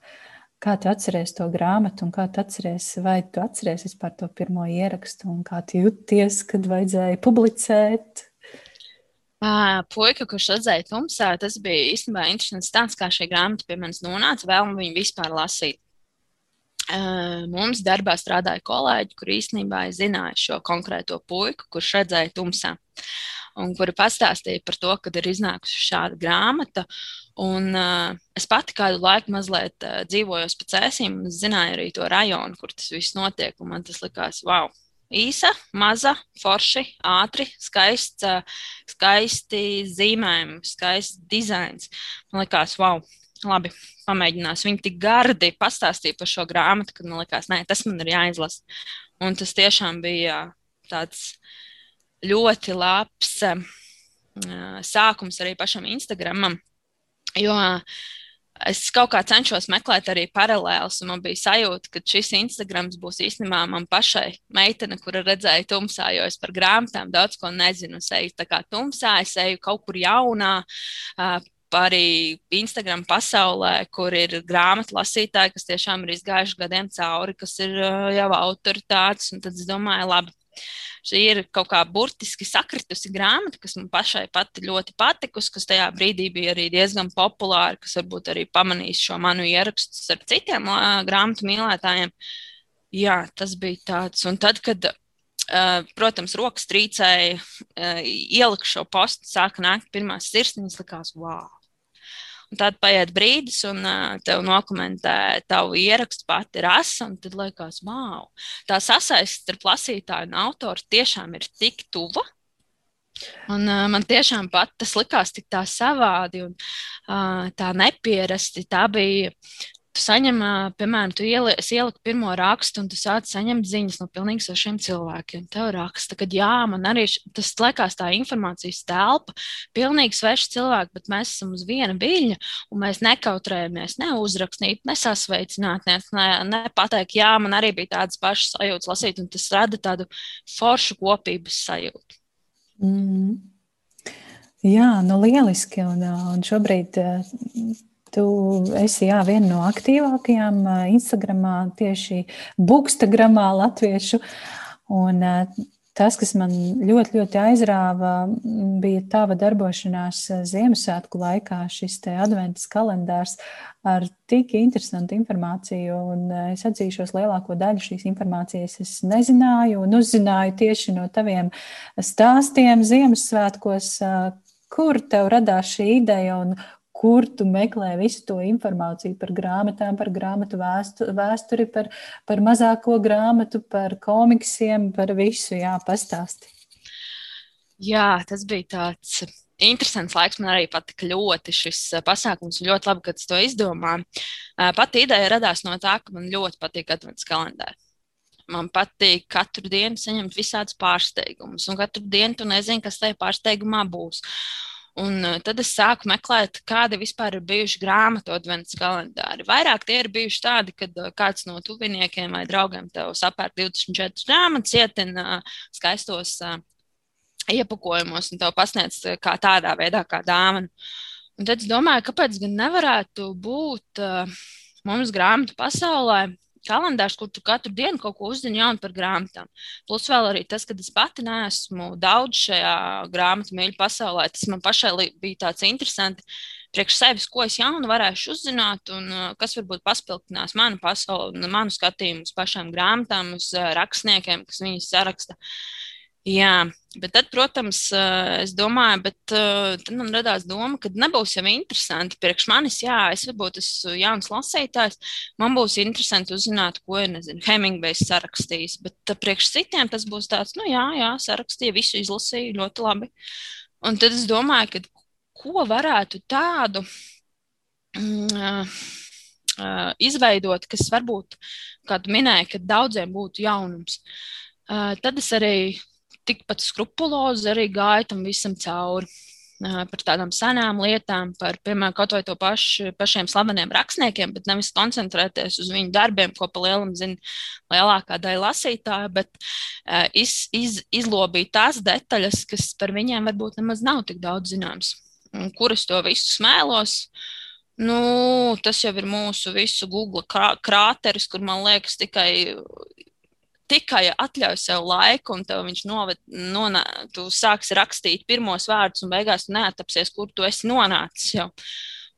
Kā tu atceries to grāmatu un kā tu atceries, vai tu atceries vispār to pirmo ierakstu un kā tu jūties, kad vajadzēja publicēt? Uh, puika, kurš redzēja tumsā, tas bija īstenībā interesants stāsts, kā šī grāmata pie manis nonāca. Vēl viņu vispār lasīt. Uh, mums darbā strādāja kolēģi, kur īstenībā zināja šo konkrēto puiku, kurš redzēja tumsā. Un kuri pastāstīja par to, kad ir iznākusi šāda grāmata. Un, uh, es pati kādu laiku mazliet uh, dzīvoju pēc cēsīm, un zināju arī to rajonu, kur tas viss notiek. Man tas likās, wow, īsa, maza, forši, ātri, skaists, skaisti zīmējumi, skaists dizains. Man liekas, wow, labi, pamēģinās. Viņi tik gardi pastāstīja par šo grāmatu, ka man liekas, nē, tas man ir jāizlasa. Un tas tiešām bija tāds ļoti labs sākums arī pašam Instagramam. Jo es kaut kā cenšos meklēt arī paralēlus, un man bija sajūta, ka šis Instagrams būs īstenībā man pašai meitene, kura redzēja tumsā, jo es par grāmatām daudz ko nezinu. Es eju tā kā tumsā, es eju kaut kur jaunā. Arī Instagram pasaulē, kur ir grāmatu lasītāji, kas tiešām ir izgājuši gadiem cauri, kas ir jau autoritātes. Tad es domāju, labi, Šī ir kaut kā burtiski sakritusi grāmata, kas man pašai pati ļoti patikusi, kas tajā brīdī bija arī diezgan populāra, kas varbūt arī pamanīs šo manu ierakstu ar citiem grāmatu mīlētājiem. Jā, tas bija tāds. Un tad, kad protams, rokas trīcēja, ieliku šo postu, sāka nākt pirmās sirsniņas, likās, wow, Un tad paiet brīdis, un uh, tev nokomentē tavu ierakstu pati rasa, un tad liekas, wow, tā sasaiste starp lasītāju un autoru tiešām ir tik tuva. Un, uh, man tiešām pat tas likās tik tā savādi un uh, tā nepierasti. Tā bija tu saņem, piemēram, tu ieliec, pirmo rakstu, un tu sāc saņemt ziņas no pilnīgi svešiem cilvēkiem. Tev raksta, ka jā, man arī tas liekas tā informācijas telpa, pilnīgi sveši cilvēki, bet mēs esam uz viena viļņa, un mēs nekautrējamies ne uzrakstīt, ne sasveicināt, ne, ne, ne pateikt, jā, man arī bija tādas pašas sajūtas lasīt, un tas rada tādu foršu kopības sajūtu. Mm. Jā, nu lieliski. Un, un šobrīd Tu esi jā, viena no aktīvākajām Instagramā, tieši Bookstagramā latviešu. Un, tas, kas man ļoti, ļoti aizrāva, bija tava darbošanās Ziemassvētku laikā, šis adventas kalendārs ar tik interesantu informāciju. Un es atzīšos, lielāko daļu šīs informācijas es nezināju un uzzināju tieši no taviem stāstiem Ziemassvētkos, kur tev radās šī ideja un kur tu meklē visu to informāciju par grāmatām, par grāmatu vēstu, vēsturi, par, par mazāko grāmatu, par komiksiem, par visu, jā, pastāsti. Jā, tas bija tāds interesants laiks. Man arī patika ļoti šis pasākums, ļoti labi, ka tu to izdomāji. Eh, pati ideja radās no tā, ka man ļoti patīk advents kalendārs. Man patīk katru dienu saņemt visādus pārsteigumus, un katru dienu tu nezini, kas tajā pārsteigumā būs. Un uh, tad es sāku meklēt, kādi vispār ir bijuši grāmatu adventas kalendāri. Vairāk tie ir bijuši tādi, kad uh, kāds no tuviniekiem vai draugiem tev sapērk 24 grāmatas, ietina uh, skaistos iepakojumos un tev pasniedz kā tādā veidā, kā dāvana. Un tad es domāju, kāpēc gan nevarētu būt mums grāmatu pasaulē kalendārs, kur tu katru dienu kaut ko uzzini jaunu par grāmatām. Plus vēl arī tas, ka es pati neesmu daudz šajā grāmatu mīļu pasaulē. Tas man pašai bija tāds interesants. Priekš sevis, ko es jaunu varēšu uzzināt, un uh, kas varbūt paspildinās manu pasauli, manu skatījumu uz pašām grāmatām, uz uh, rakstniekiem, kas viņas saraksta. Uh, Jā, bet tad, protams, eh, es domāju, bet eh, tad man radās doma, ka nebūs jau interesanti. Priekš manis, jā, es varbūt esmu jauns lasītājs, man būs interesanti uzzināt, ko ir, nezinu, Hemingvejs sarakstījis, bet eh, priekš citiem tas būs tāds, nu jā, jā, sarakstīja, visu izlasīju ļoti labi. Un tad es domāju, ka ko varētu tādu mm, izveidot, kas varbūt, kā tu minēji, ka daudziem būtu jaunums. Tad es arī tikpat skrupulozi arī gāja tam visam cauri. Par tādām senām lietām, par, piemēram, kaut vai to pašu, pašiem slaveniem rakstniekiem, bet nevis koncentrēties uz viņu darbiem, ko pa lielam zina lielākā daļa lasītāja, bet uh, iz, iz, izlobīt tās detaļas, kas par viņiem varbūt nemaz nav tik daudz zināms. Kuras to visu smēlos, Nu, tas jau ir mūsu visu Google krāteris, kur man liekas, tikai tikai atļauj sev laiku, un tev viņš noved, nonā, tu sāksi rakstīt pirmos vārdus, un beigās tu neatapsies, kur tu esi nonācis jau.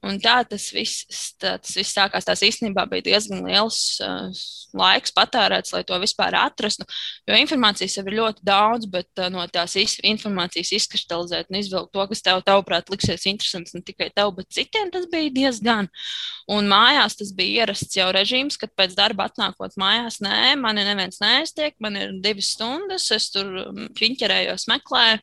Un tā tas viss, tā, tas viss sākās. Tas īstenībā bija diezgan liels uh, laiks patērēts, lai to vispār atrastu. Jo informācijas jau ir ļoti daudz, bet uh, no tās informācijas izkristalizēt un izvilkt to, kas tev, tavuprāt, liksies interesants ne tikai tev, bet citiem, tas bija diezgan. Un mājās tas bija ierasts jau režīms, kad pēc darba atnākot mājās, nē, mani neviens neaiztiek, man ir divas stundas, es tur mm, piņķerējos, meklēju,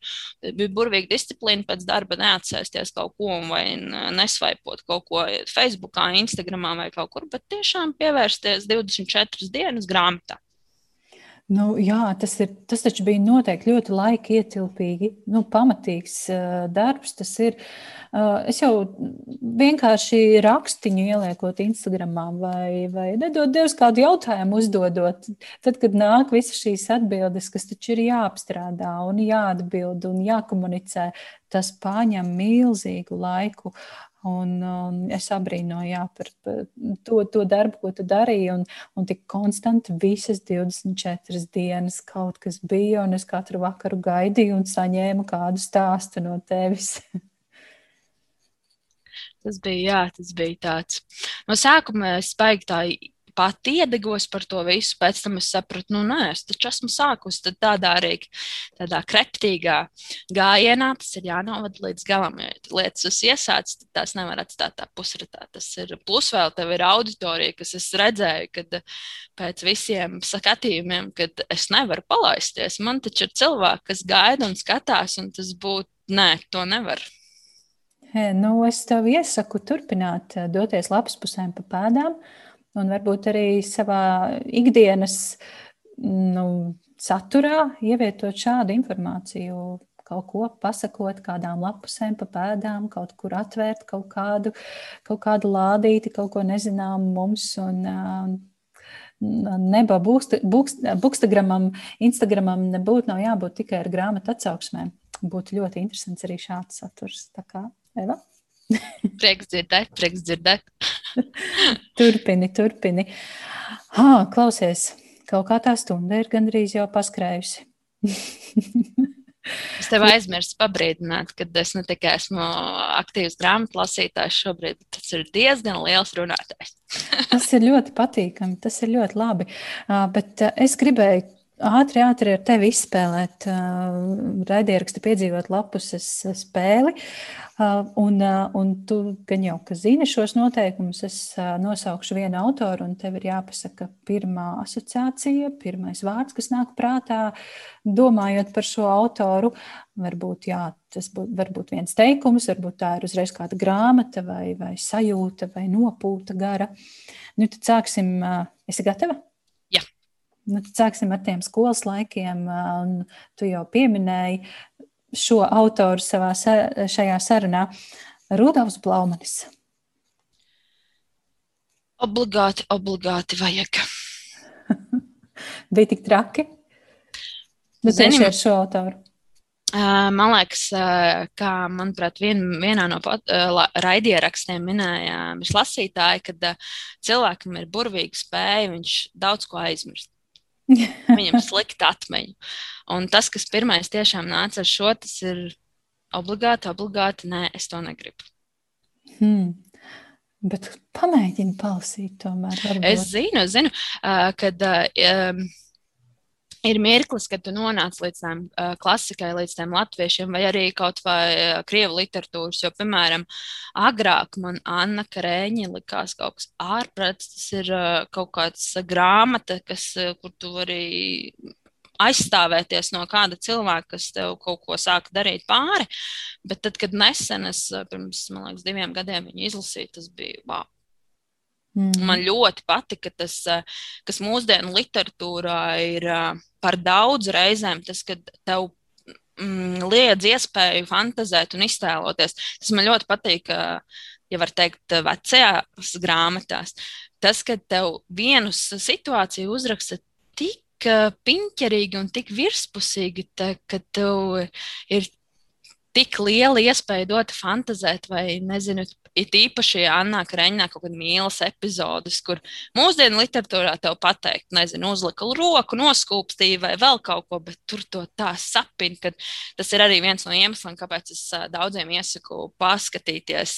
bija burvīga disciplīna pēc darba neatsēsties kaut ko vai nesvaipot ielpot kaut ko Facebook, Instagram vai kaut kur, bet tiešām pievērsties 24 dienas grāmatā. Nu, jā, tas, ir, tas taču bija noteikti ļoti laika ietilpīgi, nu, pamatīgs uh, darbs. Tas ir. Uh, es jau vienkārši rakstiņu ieliekot Instagramā, vai, vai nedod Dievs kādu jautājumu uzdodot. Tad, kad nāk visas šīs atbildes, kas taču ir jāapstrādā un jāatbild un jākomunicē, tas paņem milzīgu laiku. Un, un es abrīnoju jā, par, par to, to darbu, ko tu darīji. Un, un tik konstanti visas 24 dienas kaut kas bija, un es katru vakaru gaidīju un saņēmu kādu stāstu no tevis. Tas bija, jā, tas bija tāds. No sākuma es baigi tā pati iedegos par to visu. Pēc tam es sapratu, nu, nē, es taču esmu sākusi tādā arī tādā kreptīgā gājienā. Tas ir jānovada līdz galam. Ja lietas es iesācu, tad tās nevar atstāt tā pusratā. Tas ir plus vēl tev ir auditorija, kas es redzēju, kad pēc visiem skatījumiem, kad es nevaru palaisties. Man taču ir cilvēki, kas gaida un skatās, un tas būtu, nē, to nevar. Nu, es tev iesaku turpināt, doties lapas pusēm pa pēdām, un varbūt arī savā ikdienas nu, saturā ievietot šādu informāciju. Kaut ko pasakot, kādām lapusēm, pa pēdām, kaut kur atvērt kaut kādu, kaut kādu lādīti, kaut ko nezinām mums. Un, uh, Neba Bookstagramam, Instagramam nebūtu nav jābūt tikai ar grāmatu atsauksmēm. Būtu ļoti interesants arī šāds saturs. Tā kā, Eva? prieks dzirdēt, prieks dzirdēt. turpini, turpini. Ha, klausies, kaut kā tā stunda ir gandrīz jau paskrējusi. Es tev aizmirsu pabrīdināt, ka es ne tikai esmu aktīvs grāmatu lasītājs šobrīd, bet tas ir diezgan liels runātājs. tas ir ļoti patīkami, tas ir ļoti labi. Bet es gribēju ātri, ātri ar tevi izspēlēt raidierakstu piedzīvot lapus spēli. Uh, un, uh, un tu gan jau zini šos noteikumus, es uh, nosaukšu vienu autoru, un tev ir jāpasaka pirmā asociācija, pirmais vārds, kas nāk prātā, domājot par šo autoru. Varbūt jā, tas būt, var būt viens teikums, varbūt tā ir uzreiz kāda grāmata, vai, vai sajūta, vai nopūta gara. Nu, tad sāksim. Esi gatava? Nu, sāksim ar tiem skolas laikiem. Un tu jau pieminēji šo autoru savā, šajā sarunā. Rudolfs Blaumanis. Obligāti, obligāti vajag. Bija tik traki. Bet tieši ar šo autoru. Man liekas, kā manuprāt, vien, vienā no raidierakstiem minēja lasītāji, kad cilvēkam ir burvīga spēja, viņš daudz ko aizmirst. Viņam slikta atmiņa. Un tas, kas pirmais tiešām nāca ar šo, tas ir obligāti, obligāti, nē, es to negribu. Hmm. Bet pamēģini palasīt, tomēr. Varbūt. Es zinu, zinu, kad. Uh, ir mirklis, kad tu nonāc līdz tām uh, klasikai, līdz tiem latviešiem, vai arī kaut vai uh, krievu literatūras. Jo, piemēram, agrāk man Anna Karēņa likās kaut kas ārprāts. Tas ir uh, kaut kāds grāmata, kas, kur tu vari aizstāvēties no kāda cilvēka, kas tev kaut ko sāka darīt pāri. Bet tad, kad nesen es pirms, man liekas, diviem gadiem viņu izlasīju, tas bija wow. Mm. Man ļoti patika tas, kas mūsdienu literatūrā ir par daudz reizēm, tas, kad tev mm, liedz iespēju fantazēt un iztēloties. Tas man ļoti patīk, ja var teikt, vecajās grāmatās. Tas, ka tev vienu situāciju uzraksta tik piņķerīgi un tik virspusīgi, tā, ka tev ir tik liela iespēja dot fantazēt, vai nezinu, it īpaši Annā Kreņā kaut kāda mīlas epizodes, kur mūsdienu literatūrā tev pateikt, nezinu, uzlika roku, noskūpstīja vai vēl kaut ko, bet tur to tā sapina, ka tas ir arī viens no iemesliem, kāpēc es daudziem iesaku paskatīties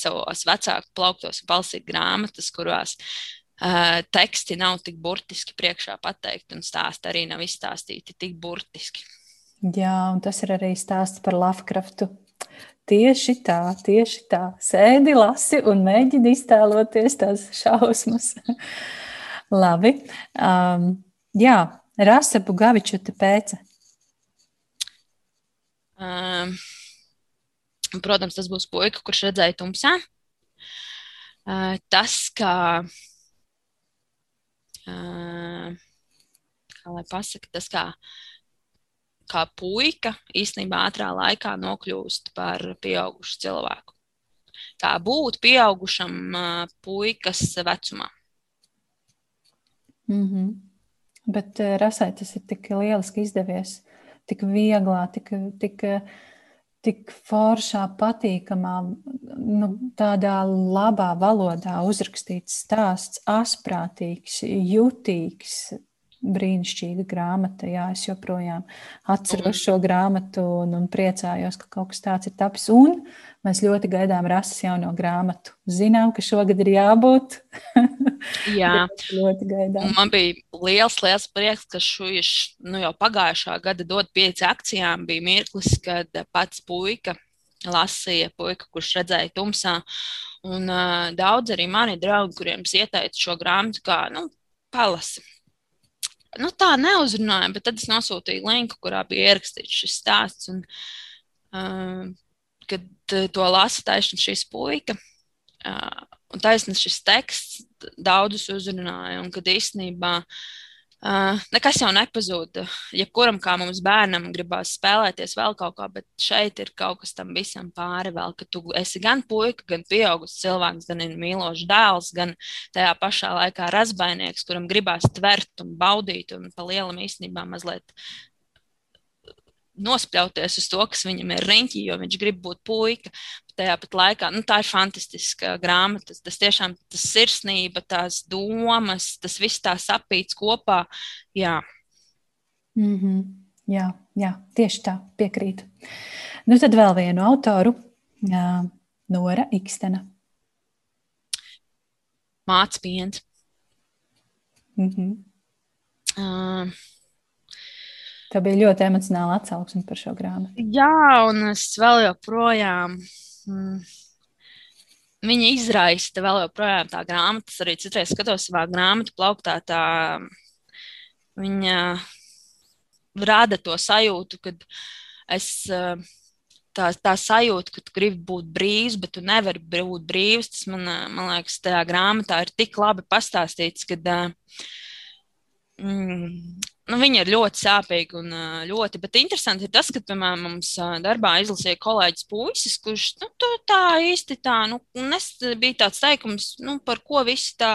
savos vecāku plauktos un palasīt grāmatas, kurās Uh, teksti nav tik burtiski priekšā pateikti, un stāsti arī nav izstāstīti tik burtiski. Jā, un tas ir arī stāsts par Lovecraftu. Tieši tā, tieši tā. Sēdi, lasi un mēģini iztēloties tās šausmas. Labi. Um, jā, Rasa Bugaviča te pēca. Um, protams, tas būs puika, kurš redzēja tumsā. Uh, tas, kā uh, kā lai pasaka, tas kā, kā puika īstenībā ātrā laikā nokļūst par pieaugušu cilvēku. Kā būt pieaugušam puikas vecumā. Mm -hmm. Bet Rasai tas ir tik lieliski izdevies, tik vieglā, tik, tik tik foršā, patīkamā, nu, tādā labā valodā uzrakstīts stāsts, asprātīgs, jutīgs, brīnišķīga grāmata. Jā, es joprojām atceros šo grāmatu un, un priecājos, ka kaut kas tāds ir tapis. Un mēs ļoti gaidām rases jauno grāmatu. Zinām, ka šogad ir jābūt. Jā, ļoti gaidām. Man bija liels, liels prieks, ka šujiš, nu, jau pagājušā gada dod pieci akcijām bija mirklis, kad pats puika lasīja, puika, kurš redzēja tumsā. Un uh, daudz arī mani draugi, kuriem es ieteicu šo grāmatu, kā nu, palasi nu, tā neuzrunāja, bet tad es nosūtīju linku, kurā bija ierakstīts šis stāsts. Un, uh, kad to lasa taisnība šīs puika, uh, un taisnība šis teksts daudzus uzrunāja, un kad īstenībā uh, Uh, nekas jau nepazūd. Jebkuram, kā mums bērnam, gribās spēlēties vēl kaut kā, bet šeit ir kaut kas tam visam pāri. Vēl, ka tu esi gan puika, gan pieaugušs cilvēks, gan mīlošs dēls, gan tajā pašā laikā razbainieks, kuram gribās tvert un baudīt un pa lielam īstenībā mazliet nospļauties uz to, kas viņam ir riņķī, jo viņš grib būt puika. Tajā pat laikā nu, tā ir fantastiska grāmata. Tas tiešām tas sirsnība, tās domas, tas viss tā sapīts kopā. Jā. Mm -hmm. jā, jā, tieši tā, piekrītu. Nu, tad vēl vienu autoru, jā, Nora Ikstena. Mācis piens. Mm -hmm. uh, Tā bija ļoti emocionāla atsauksme par šo grāmatu. Jā, un es vēl joprojām. Mm, viņa izraisa vēl joprojām tā grāmata. Es arī citreiz skatos savā grāmatu plauktā. Tā, viņa rada to sajūtu, kad es. Tā, tā sajūta, ka tu gribi būt brīvs, bet tu nevari būt brīvs. Tas man, man liekas, tajā grāmatā ir tik labi pastāstīts, ka mm, nu, viņa ir ļoti sāpīga un ļoti. Bet interesanti ir tas, ka, piemēram, mums darbā izlasīja kolēģis puisis, kurš nu, tā īsti tā, nu, nes, bija tāds teikums, nu, par ko visi tā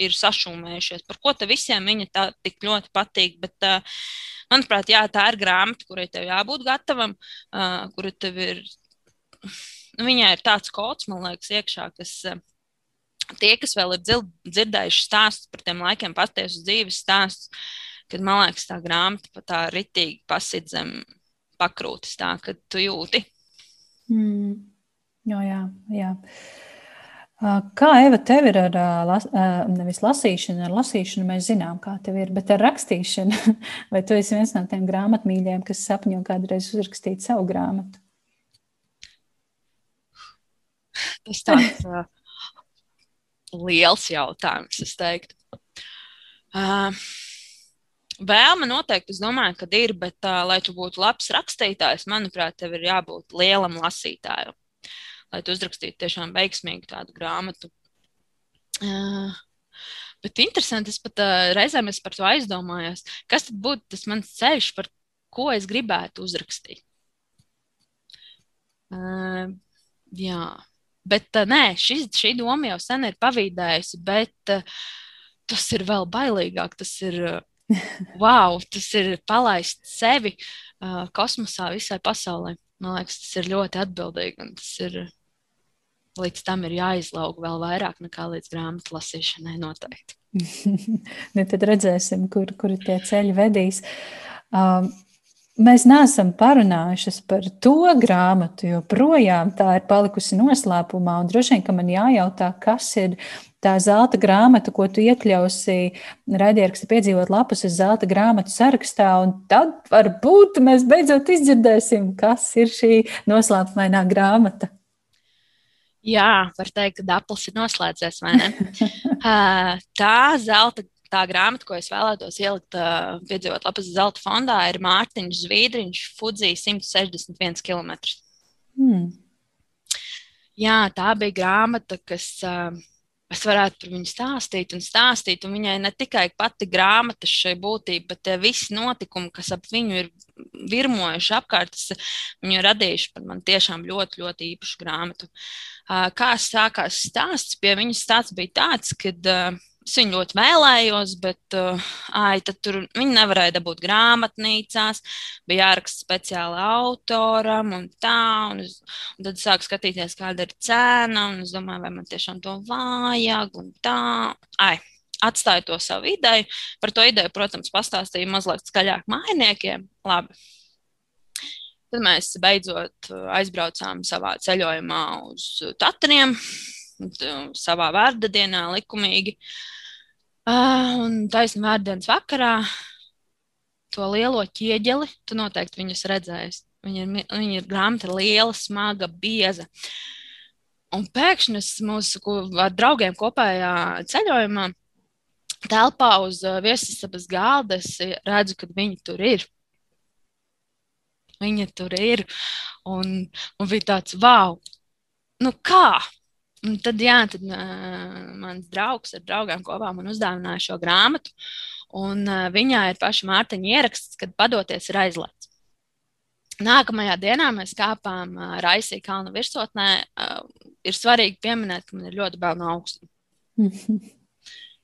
ir sašūmējušies, par ko te visiem viņa tā tik ļoti patīk. Bet, uh, manuprāt, jā, tā ir grāmata, kurai tev jābūt gatavam, uh, kura tev ir. Nu, viņai ir tāds kods, man liekas, iekšā, kas. Uh, Tie, kas vēl ir dzirdējuši stāstus par tiem laikiem, patiesus dzīves stāstus, kad man liekas, tā grāmata pat tā ritīgi pasit zem pakrūtis, tā ka tu jūti. Mm. Jo, jā, jā. Kā Eva, tev ir ar las, nevis lasīšanu, ar lasīšanu mēs zinām, kā tev ir, bet ar rakstīšanu, vai tu esi viens no tiem grāmatmīļiem, kas sapņo kādreiz uzrakstīt savu grāmatu? Tas tāds liels jautājums, es teiktu. Uh, Vēlme noteikti, es domāju, ka ir, bet, uh, lai tu būtu labs rakstītājs, manuprāt, tev ir jābūt lielam lasītājam, lai tu uzrakstītu tiešām veiksmīgu tādu grāmatu. Uh, bet interesanti, es pat uh, reizēm es par to aizdomājos, kas tad būtu tas mans ceļš, par ko es gribētu uzrakstīt. Uh, jā, bet uh, nē, šis, šī doma jau sen ir pavīdējusi, bet uh, tas ir vēl bailīgāk. Tas ir uh, wow, tas ir palaist sevi uh, kosmosā visai pasaulē. Man liekas, tas ir ļoti atbildīgi un tas ir. Līdz tam ir jāizlauga vēl vairāk nekā līdz grāmatu lasīšanai noteikti. nu, tad redzēsim, kur, kur tie ceļi vedīs. Um, Mēs neesam parunājušas par to grāmatu, jo projām tā ir palikusi noslēpumā. Droši vien, ka man jājautā, kas ir tā zelta grāmata, ko tu iekļausi raidieraksta piedzīvot lapas uz zelta grāmatu sarakstā, un tad varbūt mēs beidzot izdzirdēsim, kas ir šī noslēpumainā grāmata. Jā, var teikt, ka aplis ir noslēdzies, vai ne? tā zelta tā grāmata, ko es vēlētos ielikt, uh, piedzīvot lapas zelta fondā, ir Mārtiņš Zviedriņš, Fudzī 161 km. Hmm. Jā, tā bija grāmata, kas uh, es varētu par viņu stāstīt un stāstīt. Un viņai ne tikai pati grāmata šai būtība, bet visi notikumi, kas ap viņu ir virmojuši apkārt, viņu ir radījuši par man tiešām ļoti, ļoti īpašu grāmatu. Kā sākās stāsts? Pie viņas stāsts bija tāds, ka Es viņu ļoti vēlējos, bet uh, ai, tur viņi nevarēja dabūt grāmatnīcās. Bija jāraksta speciāli autoram un tā. Un, es, un tad sāku skatīties, kāda ir cena. Es domāju, vai man tiešām to vajag un tā. Ai, atstāju to savu ideju. Par to ideju, protams, pastāstīju mazliet skaļāk mājiniekiem. Labi. Tad mēs beidzot aizbraucām savā ceļojumā uz Tatriem savā vārda dienā likumīgi. Uh, un taisnība vārdienas vakarā to lielo ķieģeli, tu noteikti viņus redzēsi. Viņa ir, viņa ir grāmata liela, smaga, bieza. Un pēkšņi es mūsu ar draugiem kopējā ceļojumā telpā uz viesistabas galda redzu, ka viņi tur ir. Viņa tur ir. Un, un bija tāds, wow, nu kā? Un tad, jā, tad uh, mans draugs ar draugiem kopā man uzdāvināja šo grāmatu. Un uh, viņā ir paša Mārtiņa ieraksts, kad padoties ir aizliegts. Nākamajā dienā mēs kāpām uh, Raisī kalnu virsotnē. Uh, ir svarīgi pieminēt, ka man ir ļoti bail no augstuma.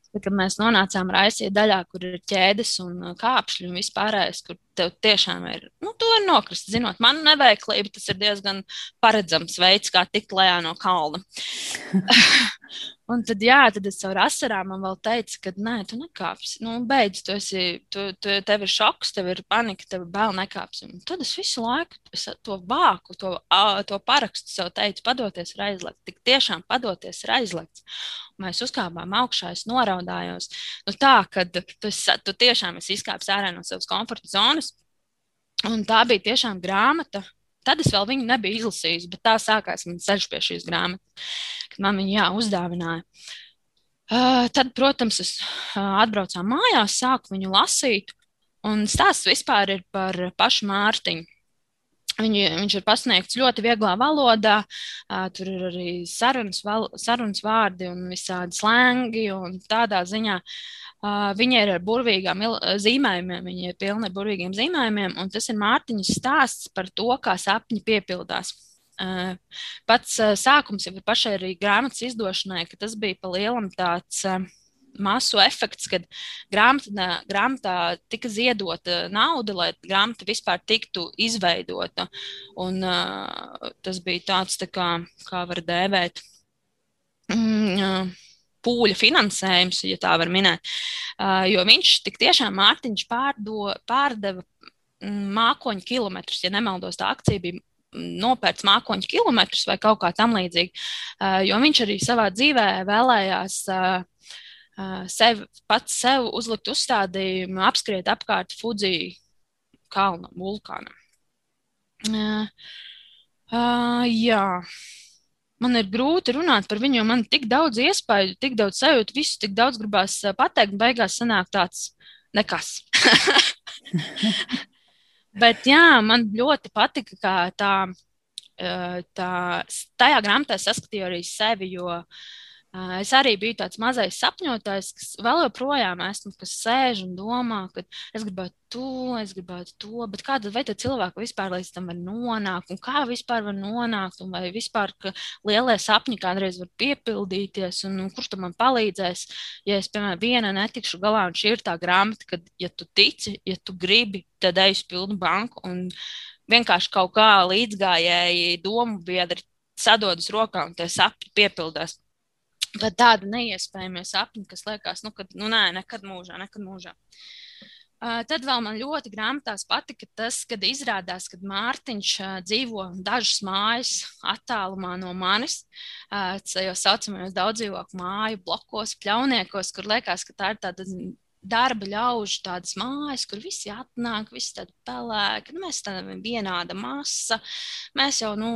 Tad, kad mēs nonācām Raisī daļā, kur ir ķēdes un kāpšļi un vispārējais, kur tev tiešām ir, nu, tu vari nokrist. Zinot, man neveiklība, tas ir diezgan paredzams veids, kā tikt lejā no kalna. un tad, jā, tad es caur asarām man vēl teicu, ka nē, tu nekāpsi. Nu, beidz, tu esi, tu, tu, tev ir šoks, tev ir panika, tev ir bail nekāpsi. Un tad es visu laiku es to vāku, to, to parakstu sev teicu, padoties ir aizliegts. Tik tiešām padoties ir aizliegts. Mēs uzkāpām augšā, es noraudājos. Nu, tā, ka tu, tu tiešām esi izkāpis ārā no savas komforta zonas, Un tā bija tiešām grāmata. Tad es vēl viņu nebiju izlasījis, bet tā sākās mans ceļš pie šīs grāmatas, kad man viņa jā, uzdāvināja. Uh, tad, protams, es uh, atbraucu mājās, sāku viņu lasīt. Un stāsts vispār ir par pašu Mārtiņu. Viņu, viņš ir pasniegts ļoti vieglā valodā. Uh, tur ir arī sarunas, val, sarunas vārdi un visādi slēngi. Tādā ziņā viņa ir ar burvīgām zīmējumiem, viņa ir pilna ar burvīgiem zīmējumiem, un tas ir Mārtiņas stāsts par to, kā sapņi piepildās. Pats sākums jau ir pašai arī grāmatas izdošanai, ka tas bija pa lielam tāds masu efekts, kad grāmatā, grāmatā tika ziedota nauda, lai grāmata vispār tiktu izveidota. Un, tas bija tāds, tā kā, kā var dēvēt. Mm, pūļa finansējums, ja tā var minēt. Uh, jo viņš tik tiešām Mārtiņš pārdo, pārdeva mm, mākoņu kilometrus, ja nemaldos, tā akcija bija mm, nopērts mākoņu kilometrus vai kaut kā tam līdzīga. Uh, jo viņš arī savā dzīvē vēlējās uh, sev, pats sev uzlikt uzstādījumu, apskriet apkārt Fuji kalna vulkānam. Uh, uh, jā man ir grūti runāt par viņu, jo man ir tik daudz iespēju, tik daudz sajūtu, visu tik daudz gribās pateikt, un beigās sanāk tāds nekas. Bet jā, man ļoti patika, kā tā, tā tajā grāmatā saskatīju arī sevi, jo uh, Es arī biju tāds mazais sapņotājs, kas vēl joprojām esmu, kas sēž un domā, ka es gribētu to, es gribētu to, bet kāda vai tad cilvēki vispār līdz tam var nonākt, un kā vispār var nonākt, un vai vispār lielie sapņi kādreiz var piepildīties, un, un kurš tam man palīdzēs, ja es, piemēram, viena netikšu galā, un šī ir tā grāmata, ka, ja tu tici, ja tu gribi, tad ej uz pilnu banku, un vienkārši kaut kā līdzgājēji domu biedri sadodas rokā, un tie sapņi piepildās. Bet tāda neiespējama sapņa, kas liekas, nu, ka, nu, nē, nekad mūžā, nekad mūžā. Uh, tad vēl man ļoti grāmatās patika tas, kad izrādās, ka Mārtiņš uh, dzīvo dažas mājas attālumā no manis, uh, jau saucamajos daudz dzīvokļu māju blokos, pļauniekos, kur liekas, ka tā ir tāda darba ļaužu tādas mājas, kur visi atnāk, visi tādi pelēki. Nu, mēs tam vienāda masa. Mēs jau nu,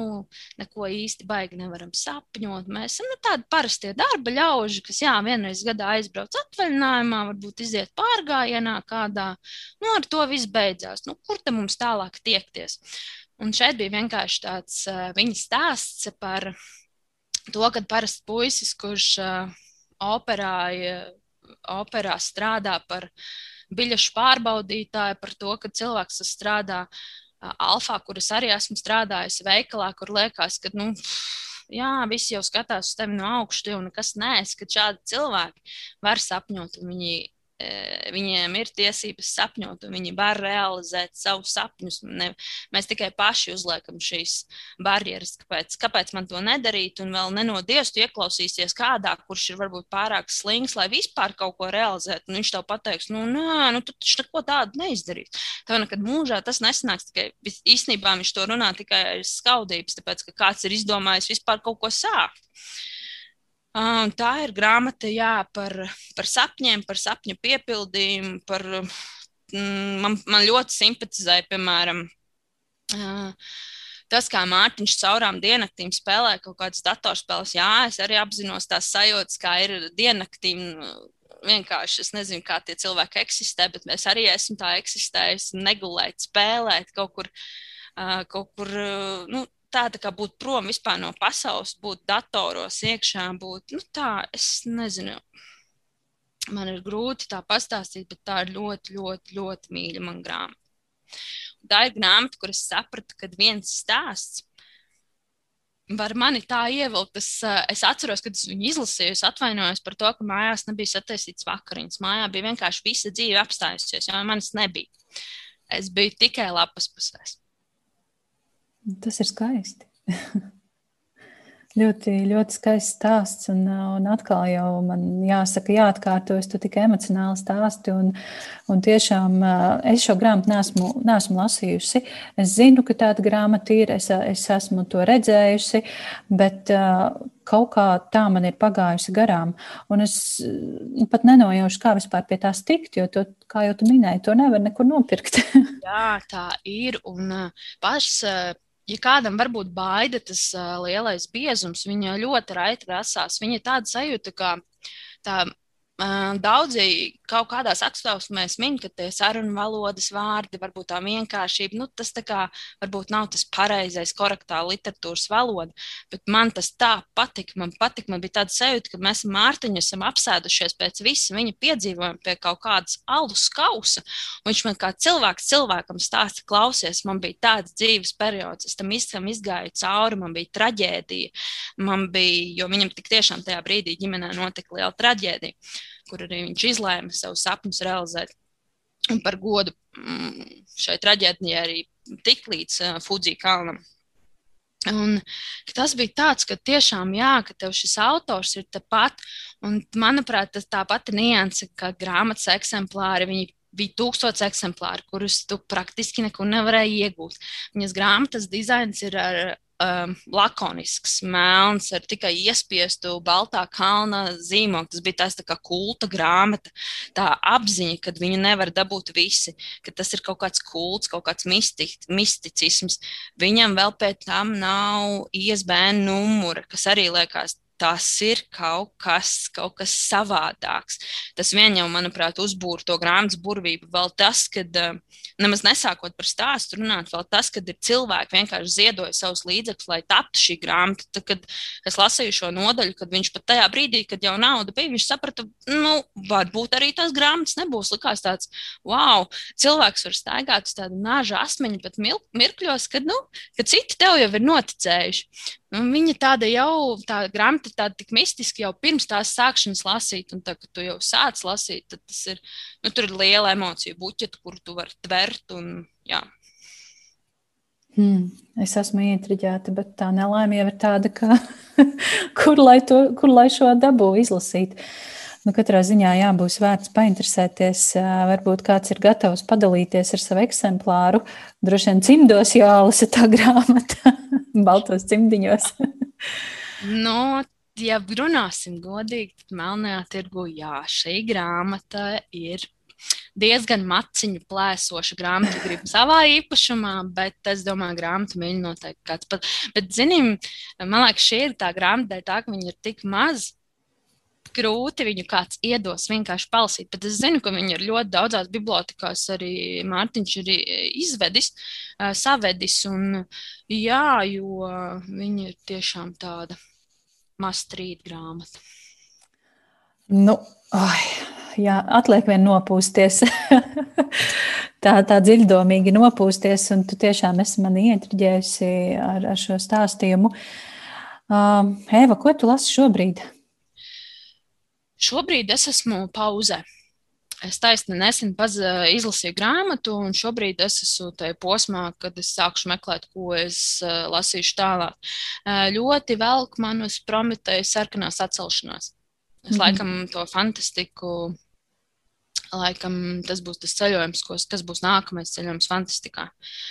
neko īsti baigi nevaram sapņot. Mēs esam nu, tādi parastie darba ļauži, kas jā, vienreiz gadā aizbrauc atvaļinājumā, varbūt iziet pārgājienā kādā. Nu, ar to viss beidzās. Nu, kur te mums tālāk tiekties? Un šeit bija vienkārši tāds uh, viņa stāsts par to, kad parasts puisis, kurš uh, operā, operā strādā par biļešu pārbaudītāju, par to, ka cilvēks strādā alfā, kuras arī esmu strādājusi veikalā, kur liekas, ka, nu, jā, visi jau skatās uz tevi no augšas, jau nekas neesi, ka šādi cilvēki var sapņot un viņi viņiem ir tiesības sapņot, un viņi var realizēt savus sapņus. Ne, mēs tikai paši uzliekam šīs barjeras, kāpēc, kāpēc man to nedarīt, un vēl nenodies, tu ieklausīsies kādā, kurš ir varbūt pārāk slings, lai vispār kaut ko realizētu. Un viņš tev pateiks, nu, nē, nu, tu taču neko tādu neizdarīsi. Tev nekad mūžā tas nesnāks tikai īstenībā viņš to runā tikai aiz skaudības, tāpēc ka kāds ir izdomājis vispār kaut ko sākt. Un tā ir grāmata jā, par, par sapņiem, par sapņu piepildījumu. Par, mm, man, man ļoti simpatizēja, piemēram, tas, kā Mārtiņš caurām diennaktīm spēlē kaut kādas datorspēles. Jā, es arī apzinos tās sajūtas, kā ir diennaktīm. Vienkārši es nezinu, kā tie cilvēki eksistē, bet mēs arī esam tā eksistējuši, negulēt, spēlēt kaut kur, kaut kur nu, tā, tā kā būt prom vispār no pasaules, būt datoros iekšā, būt, nu tā, es nezinu. Man ir grūti tā pastāstīt, bet tā ir ļoti, ļoti, ļoti mīļa man grāmata. Tā ir grāmata, kuras sapratu, kad viens stāsts var mani tā ievilkt. Es, es atceros, kad es viņu izlasīju, es atvainojos par to, ka mājās nebija sataisīts vakariņas. Mājā bija vienkārši visa dzīve apstājusies, jo manis nebija. Es biju tikai lapas pusēs. Tas ir skaisti. ļoti, ļoti skaists stāsts. Un, un atkal jau man jāsaka, jāatkārtojas, tu tik emocionāli stāsti. Un, un tiešām es šo grāmatu neesmu, neesmu lasījusi. Es zinu, ka tāda grāmata ir, es, es esmu to redzējusi, bet kaut kā tā man ir pagājusi garām. Un es pat nenojaušu, kā vispār pie tās tikt, jo, to, kā jau tu minēji, to nevar nekur nopirkt. Jā, tā ir. Un pašs ja kādam varbūt baida tas uh, lielais biezums, viņa ļoti raiti rasās. Viņa ir tāda sajūta, ka tā Daudzi kaut kādās atstāvsmēs min, ka tie sarunu valodas vārdi, varbūt tā vienkāršība, nu, tas tā kā varbūt nav tas pareizais, korektā literatūras valoda, bet man tas tā patika. Man patika, man bija tāda sajūta, ka mēs Mārtiņu esam apsēdušies pēc visa viņa piedzīvojuma pie kaut kādas alus kausa. Viņš man kā cilvēks cilvēkam stāsta, klausies, man bija tāds dzīves periods, es tam izgāju cauri, man bija traģēdija, man bija, jo viņam tik tiešām tajā brīdī ģimenē notika liela traģēdija kur arī viņš izlēma savus sapņus realizēt. Un par godu mm, šai traģēdijai arī tik līdz uh, Fuji kalnam. Un tas bija tāds, ka tiešām, jā, ka tev šis autors ir tepat, un manuprāt, tas tāpat ir nianse, ka grāmatas eksemplāri, viņi bija tūkstots eksemplāri, kurus tu praktiski nekur nevarēji iegūt. Viņas grāmatas dizains ir ar um, lakonisks, melns, ar tikai iespiestu baltā kalna zīmogu. Tas bija tāds tā kā kulta grāmata, tā apziņa, ka viņu nevar dabūt visi, ka tas ir kaut kāds kults, kaut kāds mistik, misticisms. Viņam vēl pēc tam nav ISBN numura, kas arī liekas tas ir kaut kas, kaut kas savādāks. Tas vien jau, manuprāt, uzbūra to grāmatas burvību. Vēl tas, kad eh, nemaz nesākot par stāstu runāt, vēl tas, kad ir cilvēki vienkārši ziedoja savus līdzekļus, lai taptu šī grāmata. Tad, kad es lasīju šo nodaļu, kad viņš pat tajā brīdī, kad jau nauda bija, viņš saprata, nu, varbūt arī tās grāmatas nebūs. Likās tāds, wow, cilvēks var staigāt uz tādu nāža asmeņu pat mirkļos, kad, nu, kad citi tev jau ir noticējuši. Un viņa tāda jau, tā grāmata tāda tik mistiska jau pirms tās sākšanas lasīt, un tā, kad tu jau sāc lasīt, tad tas ir, nu, tur ir liela emociju buķeta, kur tu vari tvert un, jā. Hmm, es esmu ietriģēta, bet tā nelaime jau ir tāda, ka kur, lai to, kur lai šo dabū izlasīt. Nu, katrā ziņā jā, būs vērts painteresēties. Varbūt kāds ir gatavs padalīties ar savu eksemplāru. Droši vien cimdos jālasa tā grāmata. baltos cimdiņos. no, ja runāsim godīgi, tad melnajā tirgu, jā, šī grāmata ir diezgan maciņu plēsoša grāmata. Gribu savā īpašumā, bet es domāju, grāmatu mīļi noteikti kāds pat. Bet, zinām, man liekas, šī ir tā grāmata, tā, ka viņa ir tik maza grūti viņu kāds iedos vienkārši palasīt. Bet es zinu, ka viņi ir ļoti daudzās bibliotekās arī Mārtiņš ir izvedis, uh, savedis. Un, jā, jo viņi ir tiešām tāda mastrīt grāmata. Nu, oh, jā, atliek vien nopūsties. tā, tā dziļdomīgi nopūsties, un tu tiešām esi mani ietriģējusi ar, ar šo stāstījumu. Uh, Eva, ko tu lasi šobrīd? Šobrīd es esmu pauzē. Es taisni nesen paz, izlasīju grāmatu, un šobrīd es esmu tajā posmā, kad es sākšu meklēt, ko es uh, lasīšu tālāk. Uh, ļoti velk man uz Prometēju sarkanās atcelšanās. Es mm -hmm. laikam to fantastiku, laikam tas būs tas ceļojums, ko, kas būs nākamais ceļojums fantastikā.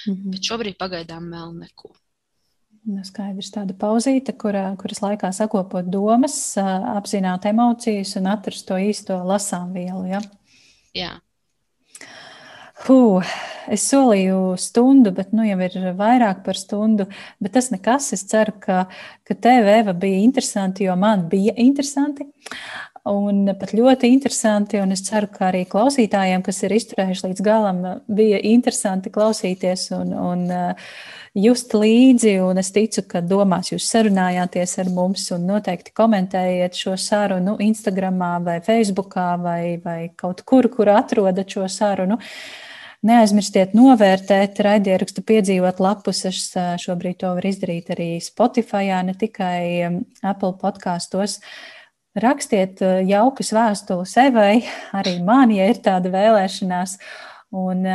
Mm -hmm. Bet šobrīd pagaidām vēl neko. Nu, skaidrs, tāda pauzīte, kurā, kuras laikā sakopot domas, apzināt emocijas un atrast to īsto lasām vielu. Ja? Jā. Huh, es solīju stundu, bet nu jau ir vairāk par stundu. Bet tas nekas. Es ceru, ka, ka tev, Eva, bija interesanti, jo man bija interesanti. Un pat ļoti interesanti, un es ceru, ka arī klausītājiem, kas ir izturējuši līdz galam, bija interesanti klausīties un, un uh, just līdzi. Un es ticu, ka domās jūs sarunājāties ar mums un noteikti komentējiet šo sarunu Instagram vai Facebook vai, vai kaut kur, kur atrodat šo sarunu. Neaizmirstiet novērtēt raidierakstu, piedzīvot lapus. Es šobrīd to varu izdarīt arī Spotify, ne tikai Apple podkastos. Rakstiet jaukas vēstules Evai, arī man, ja ir tāda vēlēšanās. Un,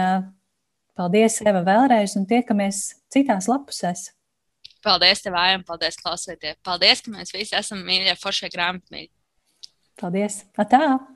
paldies, Eva, vēlreiz, un tiekamies citās lapusēs. Paldies, tev, Aijam, paldies, klausieties. Paldies, ka mēs visi esam mīļie, foršie grāmatmīļi. Paldies! Atā!